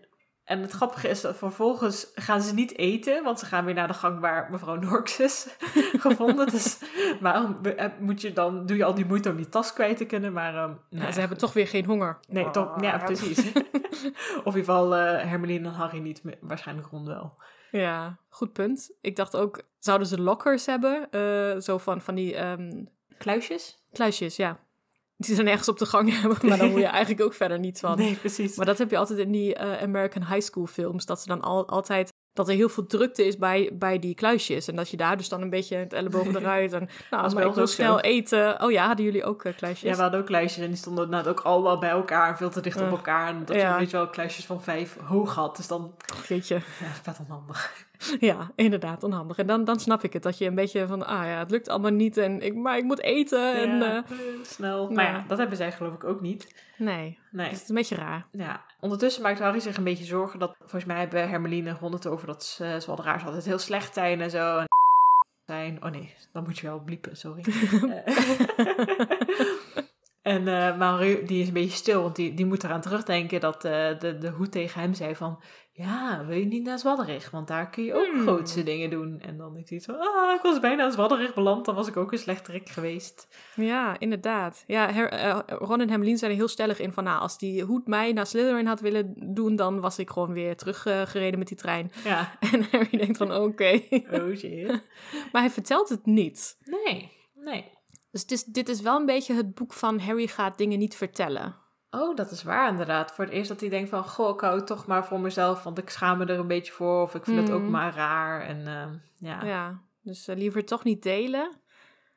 en het grappige is dat vervolgens gaan ze niet eten, want ze gaan weer naar de gang waar mevrouw Norks is gevonden. Dus waarom eh, moet je dan, doe je al die moeite om die tas kwijt te kunnen? Maar um, ze hebben toch weer geen honger. Nee, toch, ja, precies. of in ieder geval uh, Hermeline en Harry niet, waarschijnlijk rond wel. Ja, goed punt. Ik dacht ook, zouden ze lockers hebben? Uh, zo van, van die... Um... Kluisjes? Kluisjes, ja die ze nergens op de gang hebben, maar dan moet je eigenlijk ook verder niets van. Nee, precies. Maar dat heb je altijd in die uh, American High School films, dat ze dan al, altijd dat er heel veel drukte is bij, bij die kluisjes. En dat je daar dus dan een beetje het ellebogen eruit. En nou, als we heel snel eten. Oh ja, hadden jullie ook uh, kluisjes? Ja, we hadden ook kluisjes. En die stonden inderdaad ook allemaal bij elkaar. Veel te dicht op elkaar. En dat je weet je wel kluisjes van vijf hoog had. Dus dan... Weet je. Ja, vet onhandig. Ja, inderdaad, onhandig. En dan, dan snap ik het. Dat je een beetje van, ah ja, het lukt allemaal niet. En ik, maar ik moet eten. En, uh, snel. Maar ja, dat hebben zij geloof ik ook niet. Nee, nee. Dus het is een beetje raar. Ja. Ondertussen maakt Harry zich een beetje zorgen dat... Volgens mij hebben Hermeline het over dat ze, ze wel raar altijd heel slecht zijn en zo. En zijn. Oh nee, dan moet je wel bliepen, sorry. en uh, maar die is een beetje stil, want die, die moet eraan terugdenken dat uh, de, de hoed tegen hem zei van... Ja, wil je niet naar Zwadderig? Want daar kun je ook hmm. grootste dingen doen. En dan ik iets van, ah, ik was bijna in Zwadderig beland. Dan was ik ook een slechterik geweest. Ja, inderdaad. Ja, her, uh, Ron en Hermelien zijn er heel stellig in van, nou, als die hoed mij naar Slytherin had willen doen, dan was ik gewoon weer teruggereden uh, met die trein. Ja. En Harry denkt van, oké. Oh shit. maar hij vertelt het niet. Nee, nee. Dus dit is, dit is wel een beetje het boek van Harry gaat dingen niet vertellen. Dat is waar inderdaad. Voor het eerst dat hij denkt van, goh, ik hou het toch maar voor mezelf, want ik schaam me er een beetje voor of ik vind het ook mhm. maar raar. En uh, ja. Ja, dus uh, liever toch niet delen.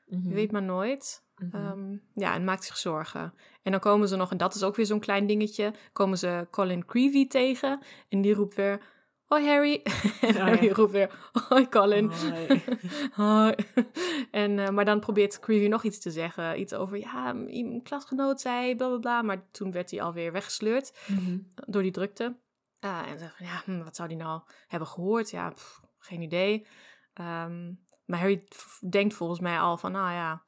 Je mhm. weet maar nooit. Mhm. Ehm, ja, en maakt zich zorgen. En dan komen ze nog, en dat is ook weer zo'n klein dingetje, komen ze Colin Creevy tegen. En die roept weer, Hoi Harry. En Harry roept weer, hoi Colin. Hoi. hoi. En, uh, maar dan probeert Creevy nog iets te zeggen. Iets over, ja, een klasgenoot zei, bla bla bla. Maar toen werd hij alweer weggesleurd mhm. door die drukte. Uh, en zegt van, ja, hm, wat zou die nou hebben gehoord? Ja, pff, geen idee. Um, maar Harry denkt volgens mij al van, nou ja,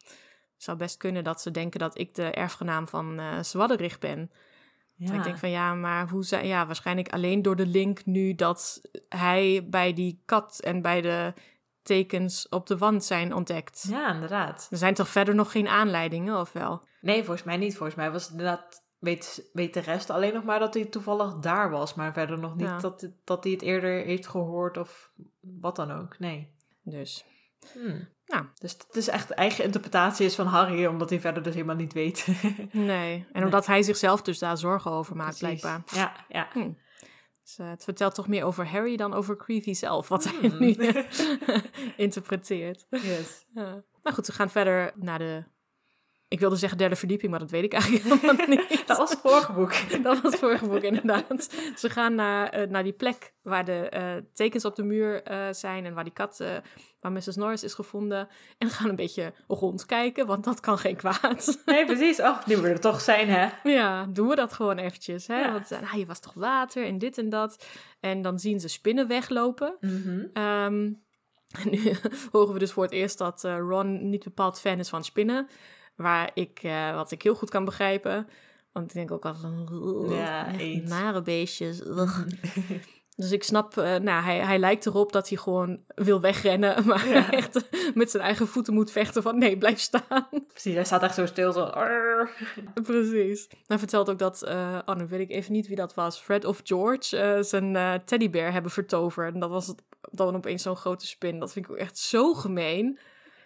het zou best kunnen dat ze denken dat ik de erfgenaam van uh, Zwadderich ben. Ja. ik denk van ja, maar hoe zijn ja, waarschijnlijk alleen door de link nu dat hij bij die kat en bij de tekens op de wand zijn ontdekt. Ja, inderdaad. Er zijn toch verder nog geen aanleidingen, of wel? Nee, volgens mij niet. Volgens mij was het inderdaad, weet, weet de rest alleen nog maar dat hij toevallig daar was, maar verder nog niet dat, dat hij het eerder heeft gehoord of wat dan ook. Nee. Dus. Hmm. Nou, dus het is echt eigen interpretatie is van Harry, omdat hij verder dus helemaal niet weet. nee, en omdat hij zichzelf dus daar zorgen over maakt, blijkbaar. Ja, ja. Hm. Dus, uh, het vertelt toch meer over Harry dan over Creevy zelf, wat hij hmm. nu interpreteert. Yes. Uh, nou goed, we gaan verder naar de ik wilde zeggen derde verdieping, maar dat weet ik eigenlijk helemaal niet. dat was het vorige boek. dat was het vorige boek, inderdaad. Ze gaan naar, uh, naar die plek waar de uh, tekens op de muur uh, zijn en waar die kat, waar Mrs. Norris is gevonden. En gaan een beetje rondkijken, want dat kan geen kwaad. nee, precies. Oh, die moet er toch zijn, hè? Ja, doen we dat gewoon eventjes. Hè? Ja. Want nou, hier was toch water en dit en dat. En dan zien ze spinnen weglopen. Mm -hmm. um, en nu horen we dus voor het eerst dat Ron niet bepaald fan is van spinnen. Waar ik, uh, wat ik heel goed kan begrijpen. Want ik denk ook altijd van... Ja, nare beestjes. dus ik snap... Uh, nou, hij, hij lijkt erop dat hij gewoon wil wegrennen. Maar ja. echt met zijn eigen voeten moet vechten van... Nee, blijf staan. Precies, hij staat echt zo stil. Zo, Precies. Hij vertelt ook dat... Uh, oh, nu weet ik even niet wie dat was. Fred of George zijn teddybear hebben vertoverd. En dat was het, dan opeens zo'n grote spin. Dat vind ik ook echt zo gemeen.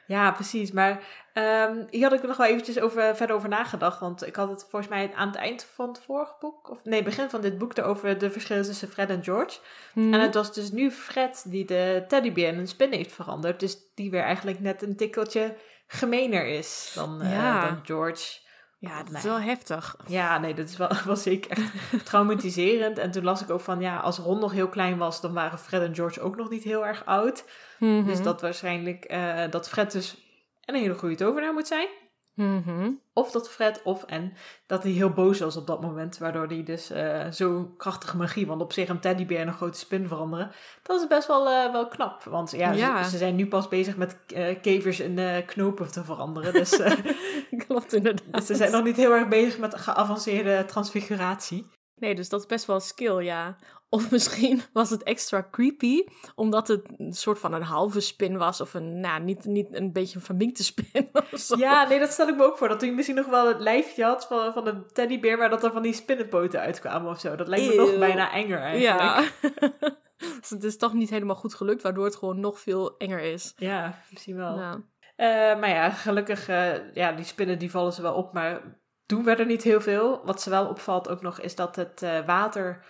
Ja, precies. Maar um, hier had ik er nog wel eventjes over, verder over nagedacht. Want ik had het volgens mij aan het eind van het vorige boek, of nee, begin van dit boek, over de verschillen tussen Fred en George. Mhm. En het was dus nu Fred die de teddybeer in een spin heeft veranderd. Dus die weer eigenlijk net een tikkeltje gemener is dan, uh, dan George. Ja, dat is wel heftig. Ja, nee, dat is wel, wel zeker echt traumatiserend. En toen las ik ook van, ja, als Ron nog heel klein was, dan waren Fred en George ook nog niet heel erg oud. Dus mhm. dat waarschijnlijk, uh, dat Fred dus een hele goede tovenaar moet zijn. Mhm. Of dat Fred of en dat hij heel boos was op dat moment. Waardoor hij dus eh zo krachtige magie. Want op zich een teddybeer en een grote spin veranderen. Dat is best wel, eh, wel knap. Want ja, Ja. Ze, ze zijn nu pas bezig met eh, kevers eh, knopen te veranderen. Dus eh, Klopt inderdaad. ze zijn nog niet heel erg bezig met geavanceerde transfiguratie. Nee, dus dat is best wel een skill, ja. Of misschien was het extra creepy, omdat het een soort van een halve spin was. Of een, nou, niet, niet een beetje een verminkte spin of zo. Ja, nee, dat stel ik me ook voor. Dat hij misschien nog wel het lijfje had van, van een teddybeer... waar dat er van die spinnenpoten uitkwamen of zo. Dat lijkt me nog bijna enger eigenlijk. Ja. dus het is toch niet helemaal goed gelukt, waardoor het gewoon nog veel enger is. Ja, misschien wel. Ja. Eh, maar ja, gelukkig, eh, ja, die spinnen die vallen ze wel op, maar doen we er niet heel veel. Wat ze wel opvalt ook nog, is dat het eh, water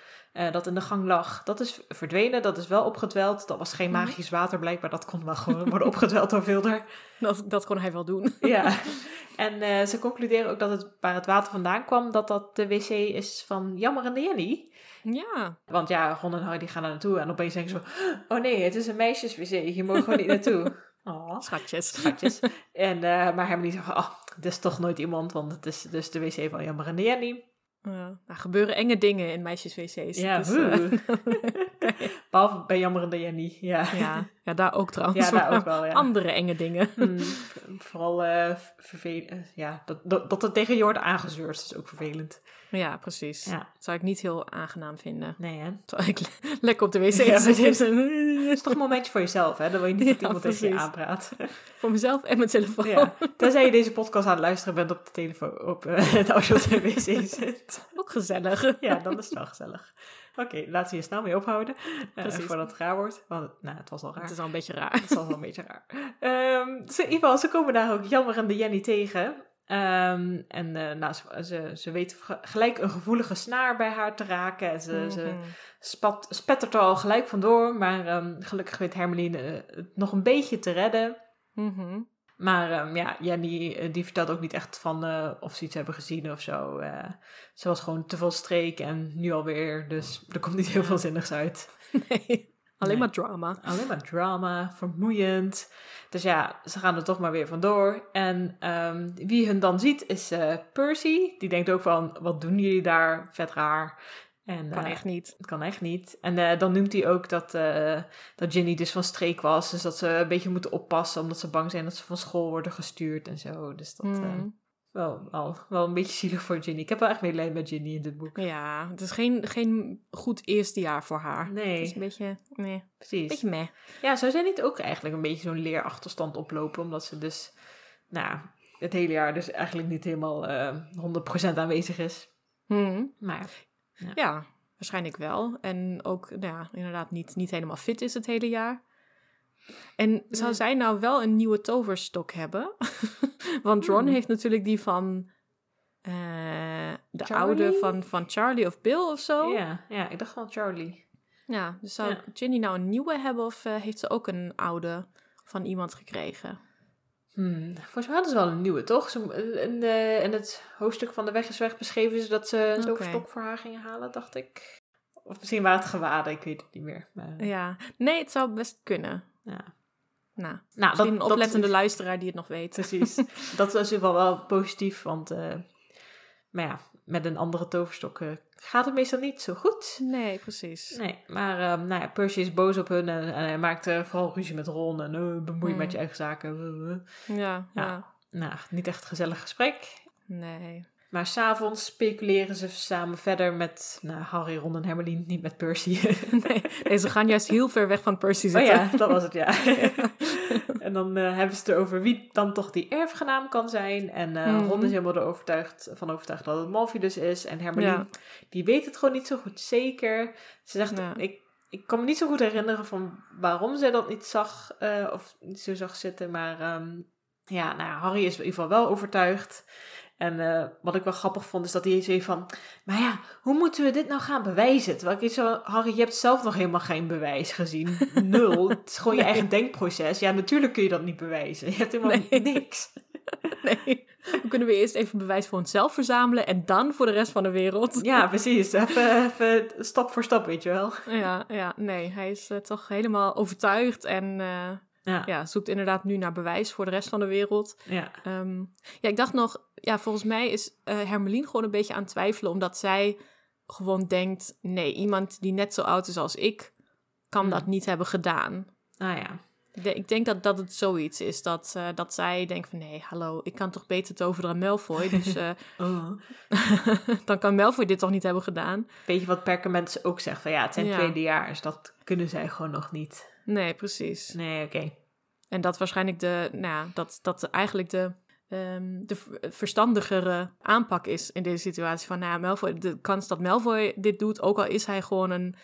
dat in de gang lag, dat is verdwenen, dat is wel opgedweld. Dat was geen Mhm. magisch water blijkbaar, dat kon wel gewoon worden opgedweld door Vilder. Dat, dat kon hij wel doen. Ja, en ze concluderen ook dat het, waar het water vandaan kwam, dat dat de wc is van Jammerende Jenny. Ja. Want ja, Ron en Harry die gaan daar naartoe en opeens denken ze, oh nee, het is een meisjeswc, hier mogen we niet naartoe. Schatjes. schatjes. en, eh, maar Hermione zegt, oh, het is toch nooit iemand, want het is dus de wc van Jammer en Jenny. Ja, er gebeuren enge dingen in meisjeswc's. Ja, Dus, oeh. Behalve bij Jammer en Jenny, ja. ja. ja, daar ook trouwens. Ja, daar ook wel, ja. Andere enge dingen. Hmm, vooral eh vervelend. Ja, dat, dat, dat er tegen je wordt aangezeurd is ook vervelend. Ja, precies. Ja. Dat zou ik niet heel aangenaam vinden. Nee, hè? Terwijl ik le- lekker op de wc Ja, zit. precies. Het is toch een momentje voor jezelf, hè? Dan wil je niet dat iemand tegen je precies. aanpraat. Voor mezelf en mijn telefoon. Ja. Tenzij je deze podcast aan het luisteren bent op de telefoon, op eh, het audio op de wc zit. Ook gezellig. Ja, dan is het wel gezellig. Oké, laten we hier snel mee ophouden. Precies. voordat het raar wordt. Want, nou, het was al raar. Het is al een beetje raar. Het is al een beetje raar. Ehm, ze, in ieder geval, ze komen daar ook Jammer en de Jenny tegen. Ehm, en eh, nou, ze, ze, ze weet ge- gelijk een gevoelige snaar bij haar te raken. En ze, ze Mhm. spat, spettert er al gelijk vandoor. Maar ehm, gelukkig weet Hermeline eh, het nog een beetje te redden. Mhm. Maar ehm, ja, Jenny eh, die vertelt ook niet echt van eh, of ze iets hebben gezien of zo. Eh, ze was gewoon te veel streek en nu alweer. Dus er komt niet heel veel zinnigs uit. Nee, alleen Nee. maar drama. Alleen maar drama, vermoeiend. Dus ja, ze gaan er toch maar weer vandoor. En ehm, wie hun dan ziet is Percy. Die denkt ook van, wat doen jullie daar? Vet raar. En, Kan eh, echt niet. Het kan echt niet. En eh, dan noemt hij ook dat, eh, dat Ginny dus van streek was. Dus dat ze een beetje moeten oppassen. Omdat ze bang zijn dat ze van school worden gestuurd en zo. Dus dat Mhm. wel, wel, wel een beetje zielig voor Ginny. Ik heb wel echt medelijden met Ginny in dit boek. Ja, het is geen, geen goed eerste jaar voor haar. Het Nee, is een beetje, nee, een precies. beetje meh. Ja, zou zij niet ook eigenlijk een beetje zo'n leerachterstand oplopen? Omdat ze dus, nou, het hele jaar dus eigenlijk niet helemaal eh 100% aanwezig is. Mhm. Maar Ja, waarschijnlijk wel. En ook, nou ja, inderdaad niet, niet helemaal fit is het hele jaar. En zou zij nou wel een nieuwe toverstok hebben? Want Ron Hmm. heeft natuurlijk die van eh, de Charlie? oude van, van Charlie of Bill of zo. ja, ja, ik dacht van Charlie. Ja, dus zou. Ginny nou een nieuwe hebben of eh, heeft ze ook een oude van iemand gekregen? Hmm, volgens mij hadden ze wel een nieuwe, toch? Ze, in, de, in het hoofdstuk van De Weg is Weg beschreven ze dat ze een toverstok voor haar gingen halen, dacht ik. Of misschien waren het gewaden, ik weet het niet meer. Maar, Ja, nee, het zou best kunnen. ja. Nou, Nou, een oplettende dat, luisteraar die het nog weet. Precies. dat is in ieder geval wel positief, want... eh, maar ja, met een andere toverstok eh, gaat het meestal niet zo goed. Nee, precies. Nee, maar ehm, nou ja, Percy is boos op hun en, en hij maakt eh, vooral ruzie met Ron en uh, bemoei Hmm. met je eigen zaken. Ja, Ja. ja. Nou, niet echt een gezellig gesprek. Nee. Maar s'avonds speculeren ze samen verder met nou, Harry, Ron en Hermeline, niet met Percy. nee. Nee, ze gaan juist heel ver weg van Percy oh zitten. ja, dat was het, ja. en dan eh, hebben ze het over wie dan toch die erfgenaam kan zijn. En eh, Mhm. Ron is helemaal er overtuigd, van overtuigd dat het Malfoy is. En Hermeline, Ja. die weet het gewoon niet zo goed zeker. Ze zegt, Ja. ik, ik kan me niet zo goed herinneren van waarom zij dat niet zag, eh, of niet zo zag zitten. Maar ehm, ja, nou Harry is in ieder geval wel overtuigd. En eh, wat ik wel grappig vond, is dat hij zo van... Maar ja, hoe moeten we dit nou gaan bewijzen? Terwijl ik iets zo... Harry, je hebt zelf nog helemaal geen bewijs gezien. Nul. Het is gewoon je eigen denkproces. Ja, natuurlijk kun je dat niet bewijzen. Je hebt helemaal Nee. niks. Nee. Dan kunnen we eerst even bewijs voor onszelf verzamelen en dan voor de rest van de wereld. Ja, precies. Even, even stap voor stap, weet je wel. Ja, ja nee, hij is eh, toch helemaal overtuigd en eh, ja. ja. zoekt inderdaad nu naar bewijs voor de rest van de wereld. Ja, Ehm, ja ik dacht nog, ja, volgens mij is eh Hermelien gewoon een beetje aan het twijfelen, omdat zij gewoon denkt: nee, iemand die net zo oud is als ik, kan Hmm. dat niet hebben gedaan. ah ja. Ik de- Ik denk dat, dat het zoiets is, dat, eh, dat zij denkt van... nee, hallo, ik kan toch beter toveren dan Malfoy, dus eh, Oh. dan kan Malfoy dit toch niet hebben gedaan? Weet je wat Perkament ook zegt? Van ja, het zijn Ja. tweedejaars. Dat kunnen zij gewoon nog niet. Nee, precies. Nee, oké. En dat waarschijnlijk de, nou ja, dat, dat eigenlijk de, ehm, de verstandigere aanpak is in deze situatie. Van, nou ja, Malfoy, de kans dat Malfoy dit doet, ook al is hij gewoon een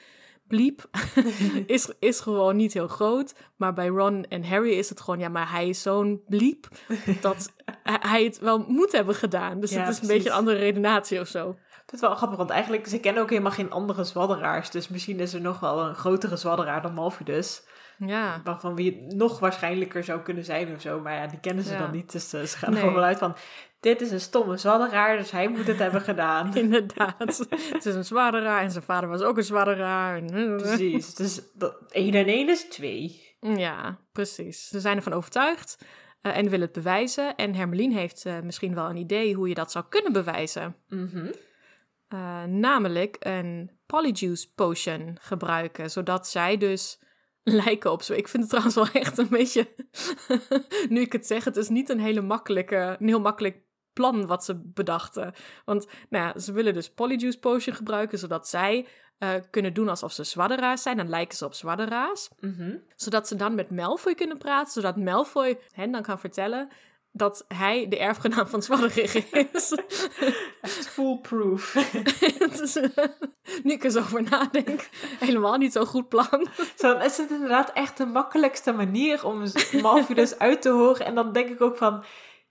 bliep, is, is gewoon niet heel groot. Maar bij Ron en Harry is het gewoon, ja, maar hij is zo'n bliep, dat hij- het wel moet hebben gedaan. Dus Ja, het is een beetje een andere redenatie of zo. Vind het wel grappig, want eigenlijk, ze kennen ook helemaal geen andere zwadderaars. Dus misschien is er nog wel een grotere zwadderaar dan Malfidus. Ja, Waarvan wie het nog waarschijnlijker zou kunnen zijn of zo. Maar ja, die kennen ze Ja. dan niet. Dus eh, ze gaan Nee. er gewoon wel uit van... Dit is een stomme zwadderaar, dus hij moet het hebben gedaan. inderdaad. het is een zwaarderaar en zijn vader was ook een zwaarderaar. En- Precies. Dus dat, 1 en 1 is 2. Ja, precies. Ze zijn ervan overtuigd eh, en willen het bewijzen. En Hermelien heeft eh, misschien wel een idee hoe je dat zou kunnen bewijzen. Mhm. Namelijk een Polyjuice potion gebruiken, zodat zij dus lijken op zo. Ik vind het trouwens wel echt een beetje, nu ik het zeg, het is niet een hele makkelijke, een heel makkelijk plan wat ze bedachten. Want nou ja, ze willen dus Polyjuice potion gebruiken, zodat zij eh, kunnen doen alsof ze zwadderaars zijn. Dan lijken ze op zwadderaars Mhm. zodat ze dan met Malfoy kunnen praten, zodat Malfoy hen dan kan vertellen dat hij de erfgenaam van Zwadderig is. Echt foolproof. Eh, nu ik er zo over nadenk, helemaal niet zo'n goed plan. Zo, is het inderdaad echt de makkelijkste manier om Malfidus uit te horen. En dan denk ik ook van...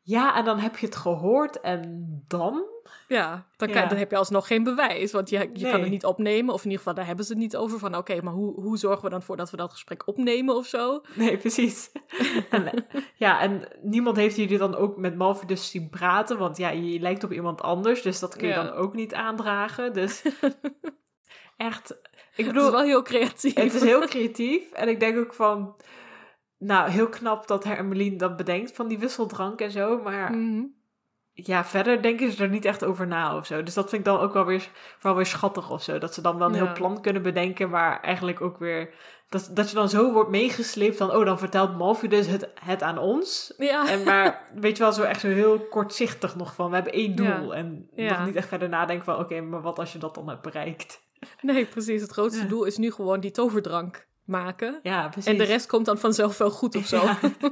Ja, en dan heb je het gehoord en dan? Ja, dan, kan, Ja. dan heb je alsnog geen bewijs, want je, je kan het niet opnemen. Of in ieder geval, daar hebben ze het niet over. Van oké, maar hoe, hoe zorgen we dan voor dat we dat gesprek opnemen of zo? Nee, precies. En, ja, en niemand heeft jullie dan ook met Malfidus zien praten. Want ja, je lijkt op iemand anders. Dus dat kun je Ja. dan ook niet aandragen. Dus echt... Ik Het bedoel, is wel heel creatief. Het is heel creatief. En ik denk ook van... Nou, heel knap dat Hermelien dat bedenkt van die wisseldrank en zo. Maar Mhm. ja, verder denken ze er niet echt over na of zo. Dus dat vind ik dan ook wel weer, wel weer schattig of zo. Dat ze dan wel een Ja. heel plan kunnen bedenken, maar eigenlijk ook weer... Dat, dat je dan zo wordt meegesleept van... Oh, dan vertelt Malfidus het, het aan ons. Ja. En maar, weet je wel, zo echt zo heel kortzichtig nog van... We hebben één doel. Ja. En nog niet echt verder nadenken van... Oké, maar wat als je dat dan hebt bereikt? Nee, precies. Het grootste doel is nu gewoon die toverdrank maken. Ja, precies. En de rest komt dan vanzelf wel goed of zo. Ja.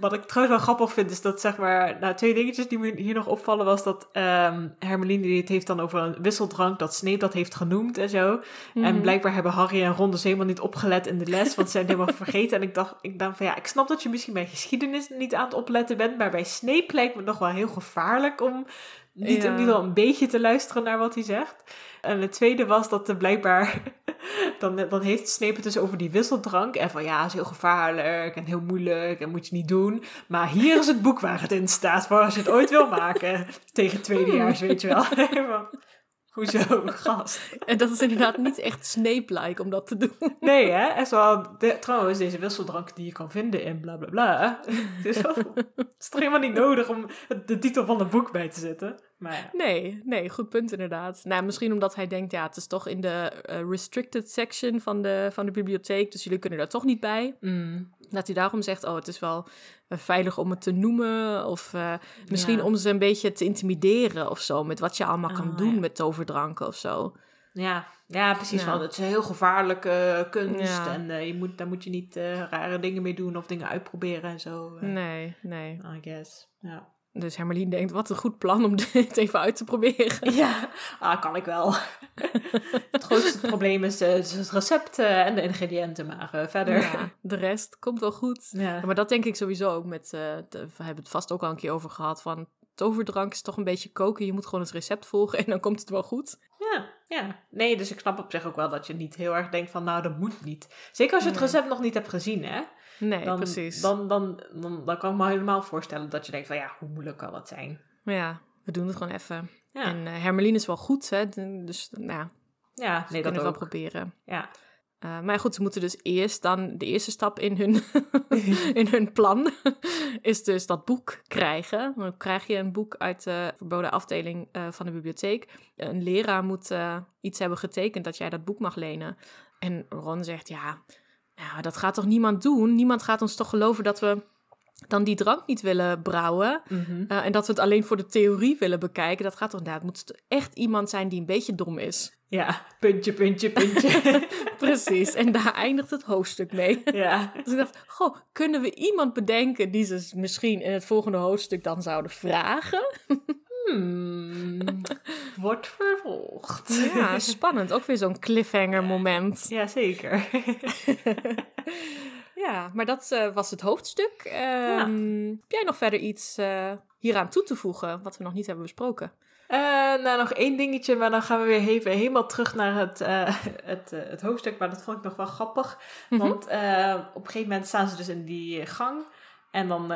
Wat ik trouwens wel grappig vind, is dat zeg maar... Nou, twee dingetjes die me hier nog opvallen was dat... ehm Hermeline die het heeft dan over een wisseldrank... dat Snape dat heeft genoemd en zo. En Mhm. blijkbaar hebben Harry en Ron dus helemaal niet opgelet in de les... want ze zijn helemaal vergeten. En ik dacht, ik dacht van ja, ik snap dat je misschien bij geschiedenis niet aan het opletten bent... maar bij Snape lijkt me nog wel heel gevaarlijk om... Niet Ja. in ieder geval een beetje te luisteren naar wat hij zegt. En het tweede was dat er blijkbaar... Dan, dan heeft Snape het dus over die wisseldrank. En van ja, is heel gevaarlijk en heel moeilijk en moet je niet doen. Maar hier is het boek waar het in staat voor als je het ooit wil maken. Tegen tweedejaars, weet je wel. Hoezo, gast? En dat is inderdaad niet echt Snape-like om dat te doen. Nee, hè? Zo, de, trouwens, deze wisseldrank die je kan vinden in bla bla bla. Wel- het is toch helemaal niet nodig om de titel van het boek bij te zetten. Maar ja. Nee, nee, goed punt inderdaad. Nou, misschien omdat hij denkt, ja, het is toch in de eh, restricted section van de, van de bibliotheek, dus jullie kunnen daar toch niet bij. Mm. Dat hij daarom zegt, oh, het is wel eh, veilig om het te noemen. Of eh, misschien Ja. om ze een beetje te intimideren of zo, met wat je allemaal kan Oh, doen ja. met toverdranken of zo. Ja, ja, precies. Ja. Want het is een heel gevaarlijke kunst. Ja. En eh, je moet, daar moet je niet eh, rare dingen mee doen of dingen uitproberen en zo. eh, Nee, nee. I guess. Ja. Dus Hermelien denkt, wat een goed plan om dit even uit te proberen. Ja, ah, kan ik wel. het grootste probleem is, eh, is het recept eh, en de ingrediënten, maar eh, verder. Ja, de rest komt wel goed. Ja. Ja, maar dat denk ik sowieso ook met, de- we hebben het vast ook al een keer over gehad, van toverdrank is toch een beetje koken. Je moet gewoon het recept volgen en dan komt het wel goed. Ja, ja. Nee, dus ik snap op zich ook wel dat je niet heel erg denkt van, nou, dat moet niet. Zeker als je het Nee. recept nog niet hebt gezien, hè? Nee, Dan, precies. Dan, dan, dan, dan kan ik me helemaal voorstellen dat je denkt van, ja, hoe moeilijk kan dat zijn? Ja, we doen het gewoon even. Ja, En eh Hermelien is wel goed, hè? dus nou, ja, ja we nee, kunnen dat het wel ook. proberen. Ja. Uh, maar goed, ze moeten dus eerst dan de eerste stap in hun, in hun plan is dus dat boek krijgen. Dan krijg je een boek uit de verboden afdeling uh, van de bibliotheek. Een leraar moet uh, iets hebben getekend dat jij dat boek mag lenen. En Ron zegt, ja, nou, dat gaat toch niemand doen? Niemand gaat ons toch geloven dat we dan die drank niet willen brouwen. Mhm. uh, en dat we het alleen voor de theorie willen bekijken. Dat gaat toch inderdaad. moet echt iemand zijn die een beetje dom is. Ja, puntje, puntje, puntje. Precies. En daar eindigt het hoofdstuk mee. ja. Dus ik dacht, goh, kunnen we iemand bedenken die ze misschien in het volgende hoofdstuk dan zouden vragen? Hmm, wordt vervolgd. Ja, spannend. Ook weer zo'n cliffhanger moment. Ja, zeker. Ja, maar dat uh, was het hoofdstuk. Um, ja. Heb jij nog verder iets uh, hieraan toe te voegen, wat we nog niet hebben besproken? Uh, nou, nog één dingetje, maar dan gaan we weer even helemaal terug naar het, het, het hoofdstuk. Maar dat vond ik nog wel grappig. Mm -hmm. Want op een gegeven moment staan ze dus in die gang. En dan,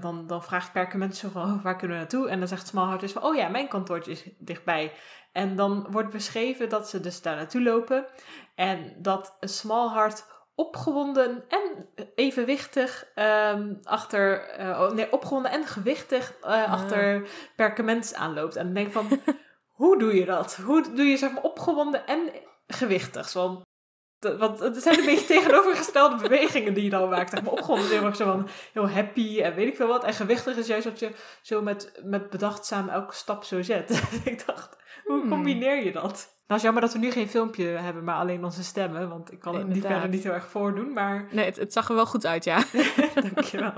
dan, dan vraagt Perkament zo van, oh, waar kunnen we naartoe? En dan zegt Smallheart dus van, oh ja, mijn kantoortje is dichtbij. En dan wordt beschreven dat ze dus daar naartoe lopen. En dat Smallheart opgewonden en evenwichtig um, achter, uh, nee, opgewonden en gewichtig uh, ah. achter perkament aanloopt. En denk van, hoe doe je dat? Hoe doe je zeg maar opgewonden en gewichtig? Zo, want het zijn een beetje tegenovergestelde bewegingen die je dan maakt. Zeg maar opgewonden is heel erg zo van heel happy en weet ik veel wat. En gewichtig is juist dat je zo met, met bedachtzaam elke stap zo zet. ik dacht, hoe Hmm. combineer je dat? Nou, is jammer dat we nu geen filmpje hebben, maar alleen onze stemmen. Want ik kan het niet verder niet heel erg voordoen, maar Nee, het, het zag er wel goed uit, ja. dankjewel.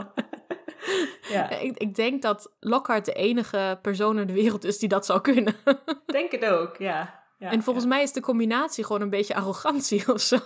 ja, ik, ik denk dat Lockhart de enige persoon in de wereld is die dat zou kunnen. denk het ook, ja. ja en volgens ja. mij is de combinatie gewoon een beetje arrogantie of zo.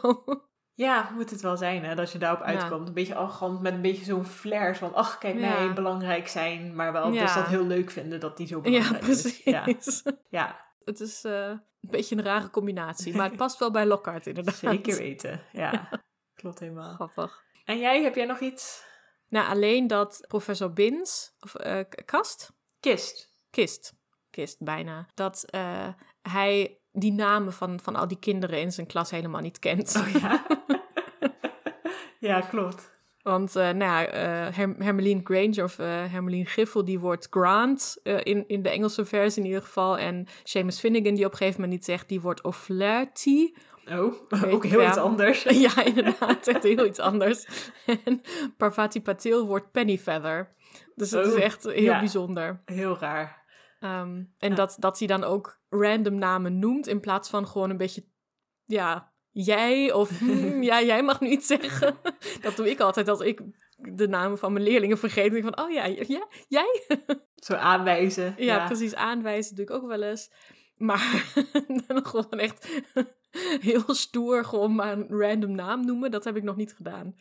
Ja, moet het wel zijn, hè, dat je daarop uitkomt. Een beetje arrogant, met een beetje zo'n flair van... ach, kijk mij belangrijk zijn, maar wel dus dat heel leuk vinden dat die zo Ja, belangrijk precies. is. Ja, ja Het is eh, een beetje een rare combinatie, maar het past wel bij Lockhart inderdaad. zeker weten. Ja, klopt helemaal. Grappig. En jij, heb jij nog iets? Nou, alleen dat professor Bins, of eh, Kast? Kist. Kist. Kist, bijna. Dat eh, hij die namen van, van al die kinderen in zijn klas helemaal niet kent. Oh ja? ja, klopt. Want eh, nou ja, eh, Her Hermeline Granger of eh, Hermeline Giffel, die wordt Grant in, in de Engelse versie in ieder geval. En Seamus Finnegan, die op een gegeven moment niet zegt, die wordt O'Flaherty. Oh, Weet ook heel iets anders. ja, inderdaad, echt heel iets anders. En Parvati Patil wordt Pennyfeather. Dus het Oh, is echt heel ja. bijzonder. Heel raar. Ehm, en Ja. dat, dat hij dan ook random namen noemt in plaats van gewoon een beetje, ja, jij of hmm, ja, jij mag nu iets zeggen. dat doe ik altijd als ik de namen van mijn leerlingen vergeet. Ik van, oh ja, ja jij? Zo aanwijzen. Ja, precies, aanwijzen doe ik ook wel eens. Maar dan gewoon echt heel stoer gewoon maar een random naam noemen, dat heb ik nog niet gedaan.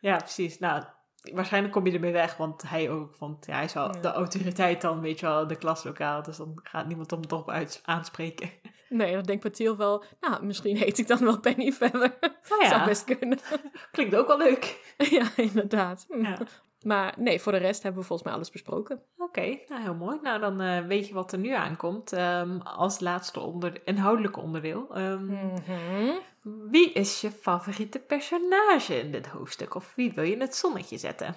Ja, precies. Nou, waarschijnlijk kom je ermee weg, want hij ook. Want ja, hij is wel Ja. de autoriteit dan, weet je wel, de klaslokaal. Dus dan gaat niemand hem toch uit, aanspreken. Nee, dan denkt Patil wel, nou, misschien heet ik dan wel Penny Feather. Nou ja, Zou best kunnen. klinkt ook wel leuk. ja, inderdaad. Hm. Ja. Maar nee, voor de rest hebben we volgens mij alles besproken. Oké, nou heel mooi. Nou, dan eh, weet je wat er nu aankomt ehm, als laatste onder, inhoudelijke onderdeel. Ehm, Mhm. Wie is je favoriete personage in dit hoofdstuk? Of wie wil je in het zonnetje zetten?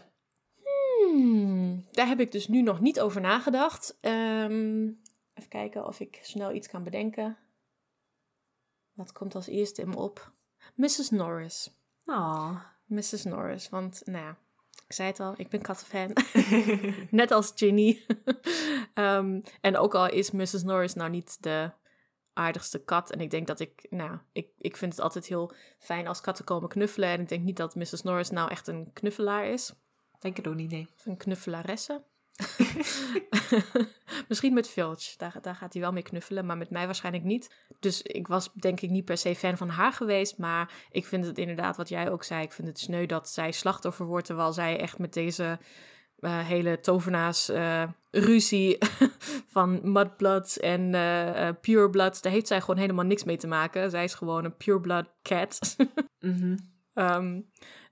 Hmm, daar heb ik dus nu nog niet over nagedacht. Ehm, even kijken of ik snel iets kan bedenken. Wat komt als eerste in me op? Mrs. Norris. Oh. Mrs. Norris, want nou ja, ik zei het al, ik ben kattenfan. Net als Ginny. Ehm, en ook al is Mrs. Norris nou niet de aardigste kat. En ik denk dat ik, nou, ik, ik vind het altijd heel fijn als katten komen knuffelen. En ik denk niet dat Mrs. Norris nou echt een knuffelaar is. Denk het ook niet, nee. Of een knuffelaresse. Misschien met Filch, daar, daar gaat hij wel mee knuffelen, maar met mij waarschijnlijk niet. Dus ik was denk ik niet per se fan van haar geweest, maar ik vind het inderdaad wat jij ook zei. Ik vind het sneu dat zij slachtoffer wordt, terwijl zij echt met deze eh, hele tovenaars eh, ruzie van mudbloods en eh eh, purebloods, daar heeft zij gewoon helemaal niks mee te maken. Zij is gewoon een pureblood cat. Mhm. Ehm,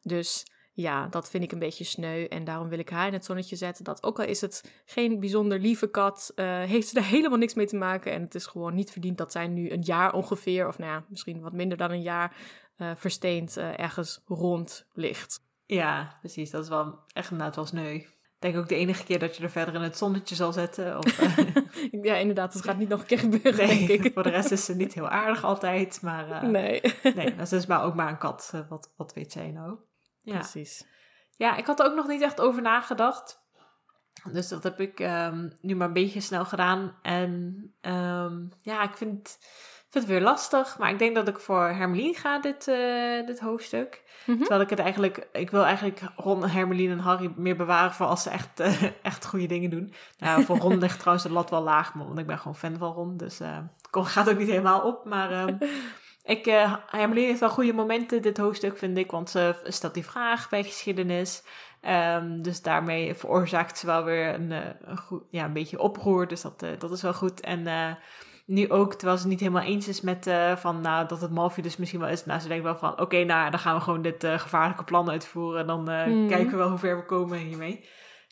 dus ja, dat vind ik een beetje sneu. En daarom wil ik haar in het zonnetje zetten. Dat ook al is het geen bijzonder lieve kat, eh, heeft ze er helemaal niks mee te maken. En het is gewoon niet verdiend dat zij nu een jaar ongeveer, of nou ja, misschien wat minder dan een jaar, uh, versteend ergens rond ligt. Ja, precies. Dat is wel echt inderdaad wel sneu. Ik denk ook de enige keer dat je er verder in het zonnetje zal zetten. Of, ja, inderdaad. Het gaat niet nog een keer gebeuren, denk ik. voor de rest is ze niet heel aardig altijd. Maar nee. nee, dat is maar ook maar een kat. wat, wat weet zij nou? Ja. Precies. Ja, ik had er ook nog niet echt over nagedacht. Dus dat heb ik um, nu maar een beetje snel gedaan. En um, ja, ik vind, vind het weer lastig. Maar ik denk dat ik voor Hermelien ga, dit, uh, dit hoofdstuk. Mm -hmm. Terwijl ik het eigenlijk... Ik wil eigenlijk Ron, Hermelien en Harry meer bewaren voor als ze echt, uh, echt goede dingen doen. Nou, voor Ron ligt trouwens de lat wel laag. Want ik ben gewoon fan van Ron. Dus uh, het gaat ook niet helemaal op. Maar... Um, ik, uh, heeft wel goede momenten dit hoofdstuk, vind ik. Want ze stelt die vraag bij geschiedenis. Um, dus daarmee veroorzaakt ze wel weer een, eh, een, goed, ja, een beetje oproer. Dus dat, uh, dat is wel goed. En uh, nu ook, terwijl ze niet helemaal eens is met van, nou, dat het Malfi dus misschien wel is. Nou, ze denkt wel van, oké, okay, nou, dan gaan we gewoon dit gevaarlijke plan uitvoeren. En dan mm. kijken we wel hoe ver we komen hiermee.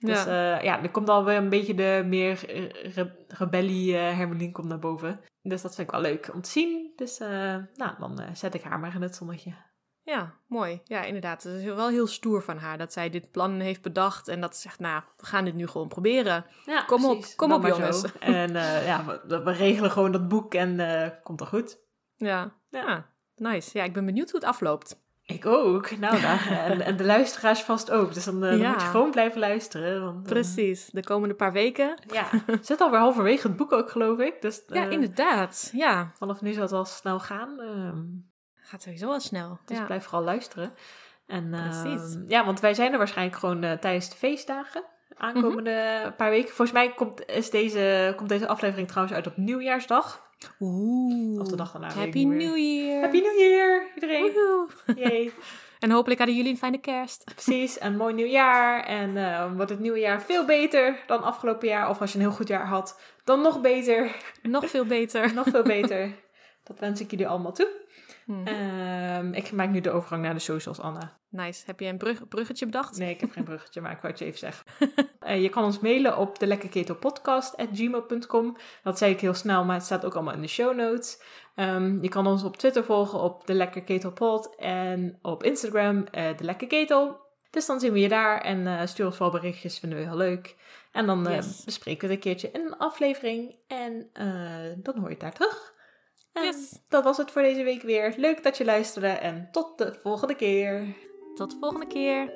Dus ja, ja er komt alweer een beetje de meer re rebellie Hermelien komt naar boven. Dus dat vind ik wel leuk om te zien. Dus nou, dan zet ik haar maar in het zonnetje. Ja, mooi. Ja, inderdaad. Het is wel heel stoer van haar dat zij dit plan heeft bedacht en dat ze zegt, nou, we gaan dit nu gewoon proberen. Ja, kom precies. op, kom Dan op jongens. Zo. En ja, we, we, regelen gewoon dat boek en komt er goed. Ja. ja, nice. Ja, ik ben benieuwd hoe het afloopt. Ik ook. Nou, en, en, de luisteraars vast ook. Dus dan, uh, ja. moet je gewoon blijven luisteren. Want, Precies. De komende paar weken. Ja. Zit alweer halverwege het boek ook, geloof ik. Dus, ja, inderdaad. Ja. Vanaf nu zal het wel snel gaan. Ehm, gaat sowieso wel snel. Dus ja. blijf vooral luisteren. En, Precies. Uh, ja, want wij zijn er waarschijnlijk gewoon tijdens de feestdagen. Aankomende mm -hmm. paar weken. Volgens mij komt, is deze, komt deze aflevering trouwens uit op nieuwjaarsdag. Oeh. Of de dag daarna. Happy New Year. Happy New Year, iedereen. Yay. En hopelijk hadden jullie een fijne kerst. Precies, een mooi nieuwjaar. En uh, wordt het nieuwe jaar veel beter dan afgelopen jaar. Of als je een heel goed jaar had, dan nog beter. Nog veel beter. nog veel beter. Dat wens ik jullie allemaal toe. Hmm. Um, ik maak nu de overgang naar de socials, Anna. Nice. Heb je een brug, bruggetje bedacht? Nee, ik heb geen bruggetje, maar ik wou het je even zeggen. uh, je kan ons mailen op de lekkerketelpodcast.gmail.com. Dat zei ik heel snel, maar het staat ook allemaal in de show notes. Um, je kan ons op Twitter volgen op de lekkerketelpod en op Instagram uh, de lekkerketel. Dus dan zien we je daar en uh, stuur ons wel berichtjes, vinden we heel leuk. En dan yes. bespreken we het een keertje in een aflevering en dan hoor je het daar terug. En yes. dat was het voor deze week weer. Leuk dat je luisterde en tot de volgende keer. Tot de volgende keer.